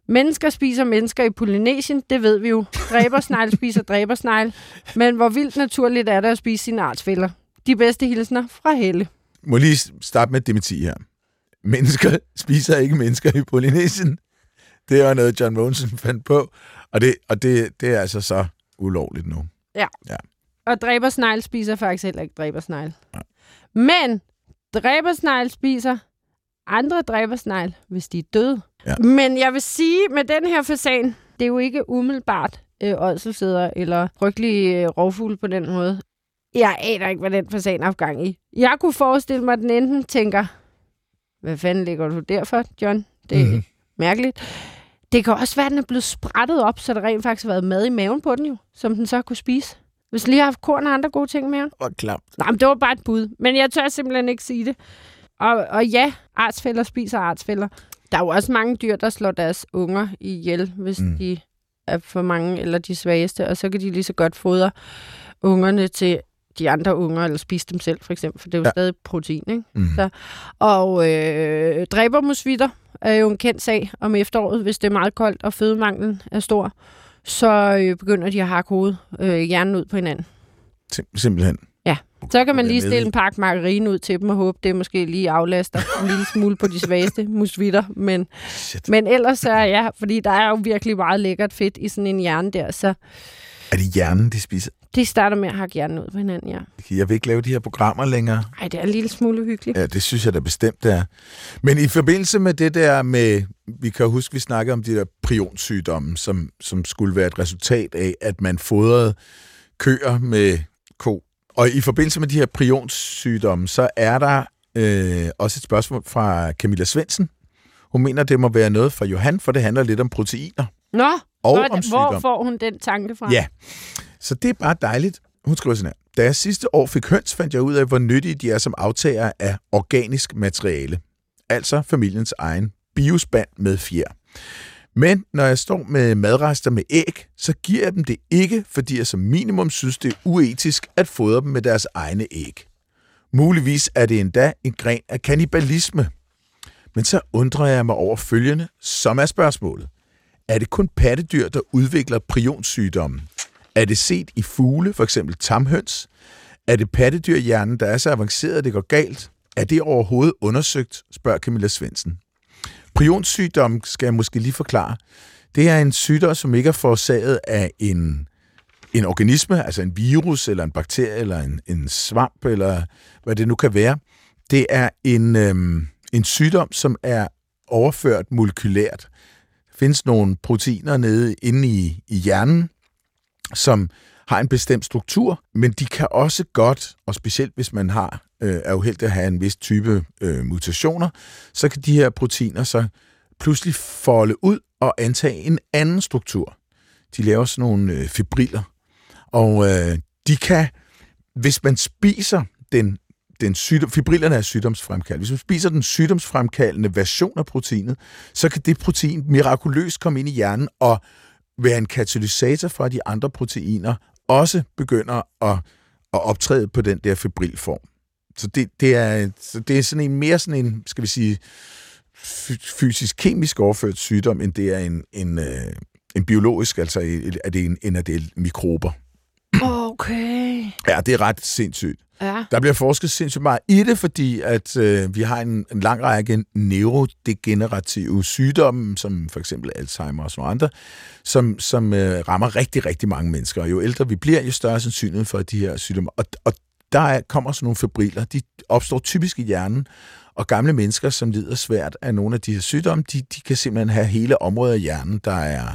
S2: Mennesker spiser mennesker i Polynesien, det ved vi jo. Dræbersnegl spiser dræbersnegl. Men hvor vildt naturligt er det at spise sine artsfælder? De bedste hilsner fra Helle.
S3: Må lige starte med dementi her. Mennesker spiser ikke mennesker i Polynesien. Det var noget, John Monsen fandt på. Og det, og det, det er altså så ulovligt nu.
S2: Ja.
S3: Ja.
S2: Og dræbersnegl spiser faktisk heller ikke dræbersnegl. Men dræbersnegl spiser andre dræbersnegl, hvis de er døde.
S3: Ja.
S2: Men jeg vil sige, med den her fasan, det er jo ikke umiddelbart øh, ådselsæder eller frygtelige øh, rovfugle på den måde. Jeg aner ikke, hvad den fasan har gang i. Jeg kunne forestille mig, at den enten tænker, hvad fanden ligger du der for, John? Det er mm-hmm. mærkeligt. Det kan også være, at den er blevet sprættet op, så der rent faktisk har været mad i maven på den jo, som den så kunne spise. Hvis lige har haft korn og andre gode ting maven.
S3: Og klamt.
S2: Nej, men det var bare et bud. Men jeg tør simpelthen ikke sige det. Og, og ja, artsfælder spiser artsfælder. Der er jo også mange dyr, der slår deres unger ihjel, hvis
S3: Mm.
S2: mm. de er for mange eller de svageste. Og så kan de lige så godt fodre ungerne til de andre unger, eller spise dem selv, for eksempel. For det er jo
S3: Ja.
S2: ja. stadig protein, ikke?
S3: Mm.
S2: Så- Og øh, dræbermusvitter er jo en kendt sag om efteråret, hvis det er meget koldt og fødemanglen er stor. Så øh, begynder de at hakke hovedet, øh, hjernen ud på hinanden.
S3: Sim- simpelthen.
S2: Så kan man lige stille en pakke margarine ud til dem og håbe, det måske lige aflaster en lille smule på de svageste musvitter. Men,
S3: Shit.
S2: men ellers så er ja, fordi der er jo virkelig meget lækkert fedt i sådan en hjerne der, så
S3: Er det hjernen, de spiser?
S2: det starter med at hakke hjernen ud på hinanden, ja.
S3: Jeg vil ikke lave de her programmer længere.
S2: Ej, det er en lille smule hyggeligt.
S3: Ja, det synes jeg da bestemt, det er. Men i forbindelse med det der med, vi kan huske, vi snakkede om de der prionsygdomme, som, som skulle være et resultat af, at man fodrede køer med ko. Og i forbindelse med de her prionsygdomme, så er der øh, også et spørgsmål fra Camilla Svensen. Hun mener, det må være noget fra Johan, for det handler lidt om proteiner
S2: Nå,
S3: og
S2: hvor,
S3: om
S2: hvor
S3: sygdom.
S2: får hun den tanke fra?
S3: Ja, så det er bare dejligt. Hun skriver sådan her. Da jeg sidste år fik høns, fandt jeg ud af, hvor nyttige de er som aftager af organisk materiale. Altså familiens egen biospand med fjer. Men når jeg står med madrester med æg, så giver jeg dem det ikke, fordi jeg som minimum synes, det er uetisk at fodre dem med deres egne æg. Muligvis er det endda en gren af kannibalisme. Men så undrer jeg mig over følgende, som er spørgsmålet. Er det kun pattedyr, der udvikler prionsygdommen? Er det set i fugle, for eksempel tamhøns? Er det pattedyrhjernen, der er så avanceret, at det går galt? Er det overhovedet undersøgt, spørger Camilla Svendsen. Prionsygdom skal jeg måske lige forklare. Det er en sygdom, som ikke er forårsaget af en, en organisme, altså en virus, eller en bakterie, eller en, en svamp, eller hvad det nu kan være. Det er en, øhm, en sygdom, som er overført molekylært. Findes nogle proteiner nede inde i, i hjernen, som har en bestemt struktur, men de kan også godt, og specielt hvis man har øh, er uheldig at have en vis type øh, mutationer, så kan de her proteiner så pludselig folde ud og antage en anden struktur. De laver sådan nogle øh, fibriller, og øh, de kan, hvis man spiser den, den sygdom, fibrillerne er sygdomsfremkaldende. Hvis man spiser den sygdomsfremkaldende version af proteinet, så kan det protein mirakuløst komme ind i hjernen og være en katalysator for, at de andre proteiner også begynder at, at optræde på den der fibrilform. Så det, det, er, så det er sådan en mere sådan en, skal vi sige, fysisk-kemisk overført sygdom, end det er en, en, øh, en biologisk, altså er det en, end er det mikrober.
S2: Okay.
S3: Ja, det er ret sindssygt.
S2: Ja.
S3: Der bliver forsket sindssygt meget i det, fordi at øh, vi har en, en lang række neurodegenerative sygdomme, som for eksempel Alzheimer og sådan andre, som, som øh, rammer rigtig, rigtig mange mennesker. Og jo ældre vi bliver, jo større er sandsynligheden for de her sygdomme. Og, og der er, kommer sådan nogle fibriller. De opstår typisk i hjernen, og gamle mennesker, som lider svært af nogle af de her sygdomme, de, de kan simpelthen have hele områder af hjernen, der er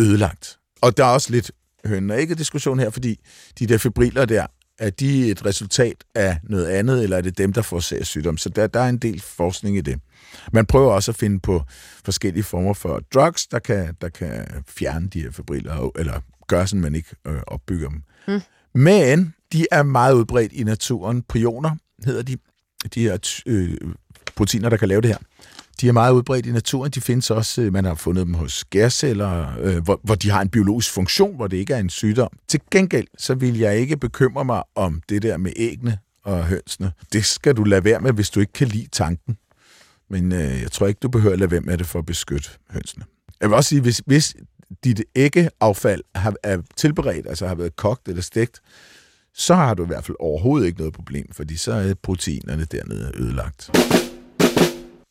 S3: ødelagt. Og der er også lidt høn Og ikke diskussion her, fordi de der fibriller der, er de et resultat af noget andet, eller er det dem, der får sygdom? Så der, der er en del forskning i det. Man prøver også at finde på forskellige former for drugs, der kan, der kan fjerne de her fibriller, eller gøre sådan, man ikke øh, opbygger dem. Mm. Men de er meget udbredt i naturen. Prioner hedder de. De her øh, proteiner, der kan lave det her. De er meget udbredt i naturen. De findes også, øh, man har fundet dem hos gærceller, øh, hvor, hvor de har en biologisk funktion, hvor det ikke er en sygdom. Til gengæld, så vil jeg ikke bekymre mig om det der med æggene og hønsene. Det skal du lade være med, hvis du ikke kan lide tanken. Men øh, jeg tror ikke, du behøver at lade være med det for at beskytte hønsene. Jeg vil også sige, hvis, hvis dit æggeaffald har, er tilberedt, altså har været kogt eller stegt, så har du i hvert fald overhovedet ikke noget problem, fordi så er proteinerne dernede ødelagt.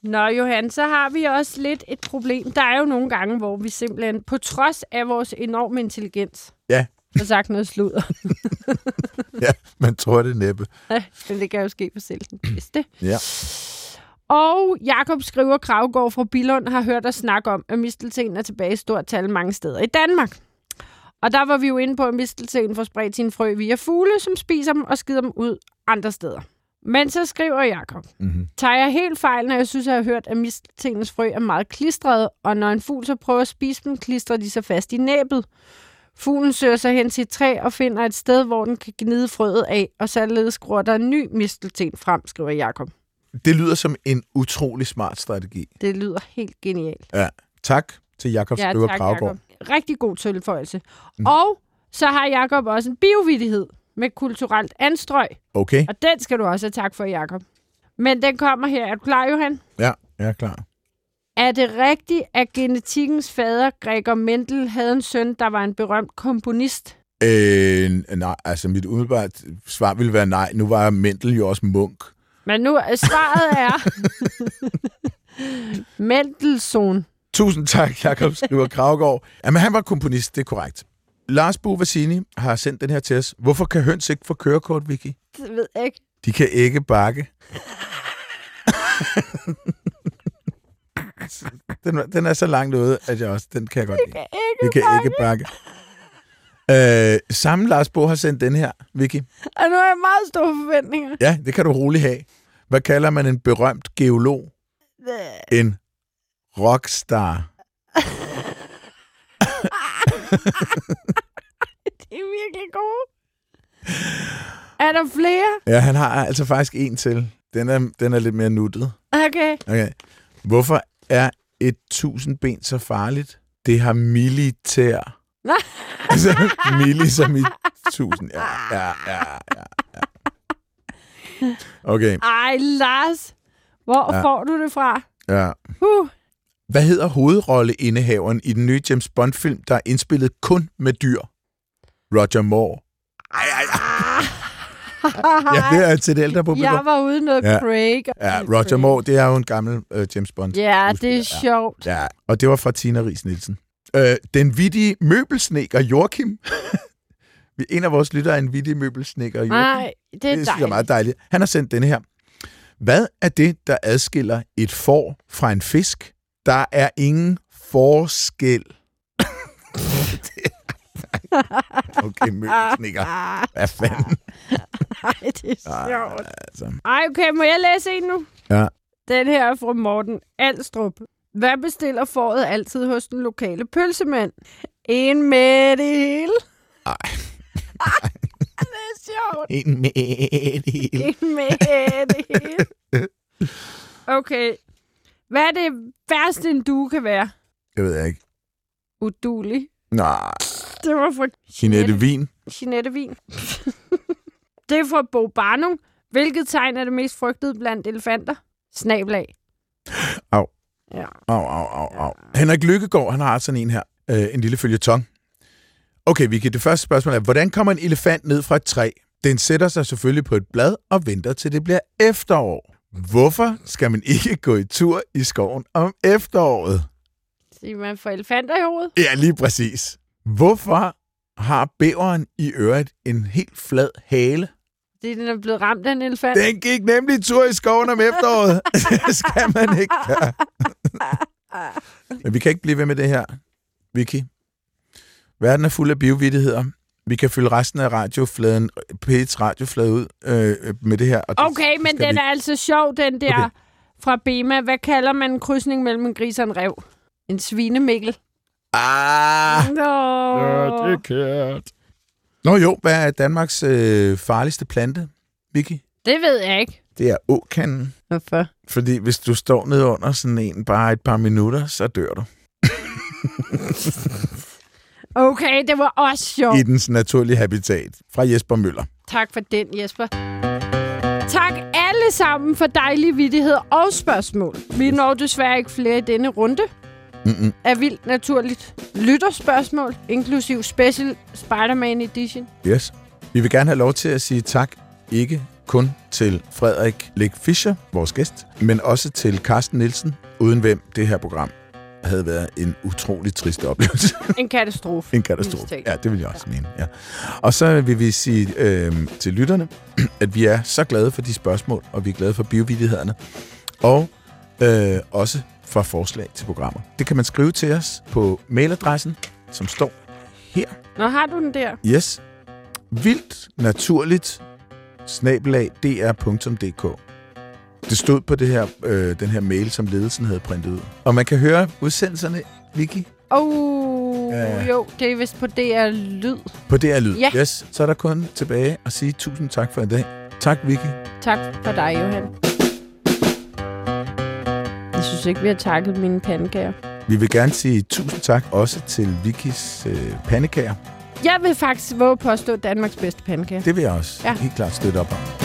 S2: Nå, Johan, så har vi også lidt et problem. Der er jo nogle gange, hvor vi simpelthen, på trods af vores enorme intelligens,
S3: ja.
S2: har sagt noget sludder.
S3: ja, man tror det næppe.
S2: Ja, men det kan jo ske for selv den bedste.
S3: ja.
S2: Og Jakob skriver, Kravgaard fra Bilund har hørt os snakke om, at mistelten er tilbage i stort tal mange steder i Danmark. Og der var vi jo inde på, at mistelten får spredt sine frø via fugle, som spiser dem og skider dem ud andre steder. Men så skriver Jakob, mm-hmm. tager jeg helt fejl, når jeg synes, at jeg har hørt, at misteltenens frø er meget klistrede, og når en fugl så prøver at spise dem, klistrer de sig fast i næbet. Fuglen søger sig hen til et træ og finder et sted, hvor den kan gnide frøet af, og således gror der en ny mistelten frem, skriver Jakob.
S3: Det lyder som en utrolig smart strategi.
S2: Det lyder helt genialt.
S3: Ja. Tak til Jakob ja, Skriver Kravgaard.
S2: Rigtig god tilføjelse. Mm. Og så har Jakob også en biovidighed med kulturelt anstrøg.
S3: Okay.
S2: Og den skal du også have tak for, Jakob. Men den kommer her. Er du klar, Johan?
S3: Ja, jeg er klar.
S2: Er det rigtigt, at genetikkens fader, Gregor Mendel, havde en søn, der var en berømt komponist?
S3: Øh, nej, altså mit umiddelbart svar ville være nej. Nu var Mendel jo også munk.
S2: Men nu svaret er Mendelssohn.
S3: Tusind tak, Jakob Skriver Kravgaard. Jamen, han var komponist, det er korrekt. Lars Bovassini har sendt den her til os. Hvorfor kan høns ikke få kørekort, Vicky?
S2: Det ved jeg ikke.
S3: De kan ikke bakke. den, den er så langt ude, at jeg også, den kan jeg godt
S2: lide. Kan ikke
S3: De kan bakke. ikke bakke. Øh, samme Lars Bo har sendt den her, Vicky.
S2: Og nu har jeg meget store forventninger.
S3: Ja, det kan du roligt have. Hvad kalder man en berømt geolog? En rockstar.
S2: det er virkelig godt. Er der flere?
S3: Ja, han har altså faktisk en til. Den er, den er lidt mere nuttet.
S2: Okay.
S3: okay. Hvorfor er et tusindben så farligt? Det har militær. altså, milli som i tusind. Ja, ja, ja, ja. ja. Okay.
S2: Ej, Lars. Hvor ja. får du det fra?
S3: Ja.
S2: Uh.
S3: Hvad hedder hovedrolleindehaveren i den nye James Bond-film, der er indspillet kun med dyr? Roger Moore. Ej, ej, ej. ja, det er til det ældre publikum.
S2: Jeg var ude noget ja. Craig.
S3: Ja, Roger Craig. Moore, det er jo en gammel uh, James Bond.
S2: Ja, det er sjovt.
S3: Ja, og det var fra Tina Ries Nielsen. Uh, den vittige møbelsnækker Joachim. en af vores lyttere er en vittig møbelsnækker Joachim.
S2: Nej, det er
S3: det er meget dejligt. Han har sendt denne her. Hvad er det, der adskiller et får fra en fisk? Der er ingen forskel. okay, møbelsnikker. Hvad fanden?
S2: Nej, det er sjovt. Altså. Ej, okay, må jeg læse en nu?
S3: Ja.
S2: Den her er fra Morten Alstrup. Hvad bestiller foråret altid hos den lokale pølsemand? En med det hele.
S3: Ej.
S2: det er sjovt.
S3: En med det hele.
S2: En med det hele. Okay. Hvad er det værste, en due kan være?
S3: Det ved jeg ikke.
S2: Udulig.
S3: Nej.
S2: Det var fra...
S3: Jeanette Vin.
S2: Jeanette Vin. det er fra Bo Barnum. Hvilket tegn er det mest frygtet blandt elefanter? Snablag.
S3: Au.
S2: Ja.
S3: Au, au, au, au. Henrik Lykkegaard, han har sådan en her. Øh, en lille følgetong. Okay, Vicky, det første spørgsmål er, hvordan kommer en elefant ned fra et træ? Den sætter sig selvfølgelig på et blad og venter til det bliver efterår. Hvorfor skal man ikke gå i tur i skoven om efteråret?
S2: Siger man får elefanter i hovedet?
S3: Ja, lige præcis. Hvorfor har bæveren i øret en helt flad hale?
S2: Det er den er blevet ramt af en elefant.
S3: Den gik nemlig tur i skoven om efteråret. det skal man ikke gøre. Men vi kan ikke blive ved med det her, Vicky. Verden er fuld af biovidigheder. Vi kan fylde resten af radiofladen, P1's radioflade ud øh, med det her. Og det
S2: Okay, men
S3: skal
S2: den
S3: vi-
S2: er altså sjov, den der
S3: Okay.
S2: fra Bema. Hvad kalder man en krydsning mellem en gris og en rev? En svinemikkel.
S3: Ah!
S2: Nå.
S1: kært.
S3: Nå jo, hvad er Danmarks øh, farligste plante, Vicky?
S2: Det ved jeg ikke.
S3: Det er åkanden.
S2: Hvorfor?
S3: Fordi hvis du står nede under sådan en bare et par minutter, så dør du.
S2: Okay, det var også sjovt.
S3: I dens naturlige habitat. Fra Jesper Møller.
S2: Tak for den, Jesper. Tak alle sammen for dejlige vittigheder og spørgsmål. Vi når desværre ikke flere i denne runde.
S3: Mm-mm.
S2: Er vildt naturligt lytterspørgsmål, inklusiv Special Spider-Man Edition.
S3: Yes. Vi vil gerne have lov til at sige tak, ikke kun til Frederik Læk Fischer, vores gæst, men også til Carsten Nielsen, uden hvem det her program havde været en utrolig trist oplevelse.
S2: En katastrofe.
S3: en katastrofe. Ja, det vil jeg også mene. Ja. Og så vil vi sige øh, til lytterne, at vi er så glade for de spørgsmål, og vi er glade for biovidighederne, og øh, også for forslag til programmer. Det kan man skrive til os på mailadressen, som står her.
S2: Nå, har du den der?
S3: Yes. Vildt naturligt snabelag dr.dk. Det stod på det her, øh, den her mail, som ledelsen havde printet ud. Og man kan høre udsendelserne, Vicky,
S2: Oh, jo, det er vist på DR Lyd.
S3: på DR Lyd.
S2: Ja.
S3: Yes. Så er der kun tilbage at sige tusind tak for i dag. Tak, Vicky.
S2: Tak for dig, Johan. Jeg synes ikke, vi har takket mine pandekager.
S3: Vi vil gerne sige tusind tak også til Vickys øh, pandekager.
S2: Jeg vil faktisk våge påstå Danmarks bedste pandekager.
S3: Det vil jeg også.
S2: Ja.
S3: helt klart støtte op om.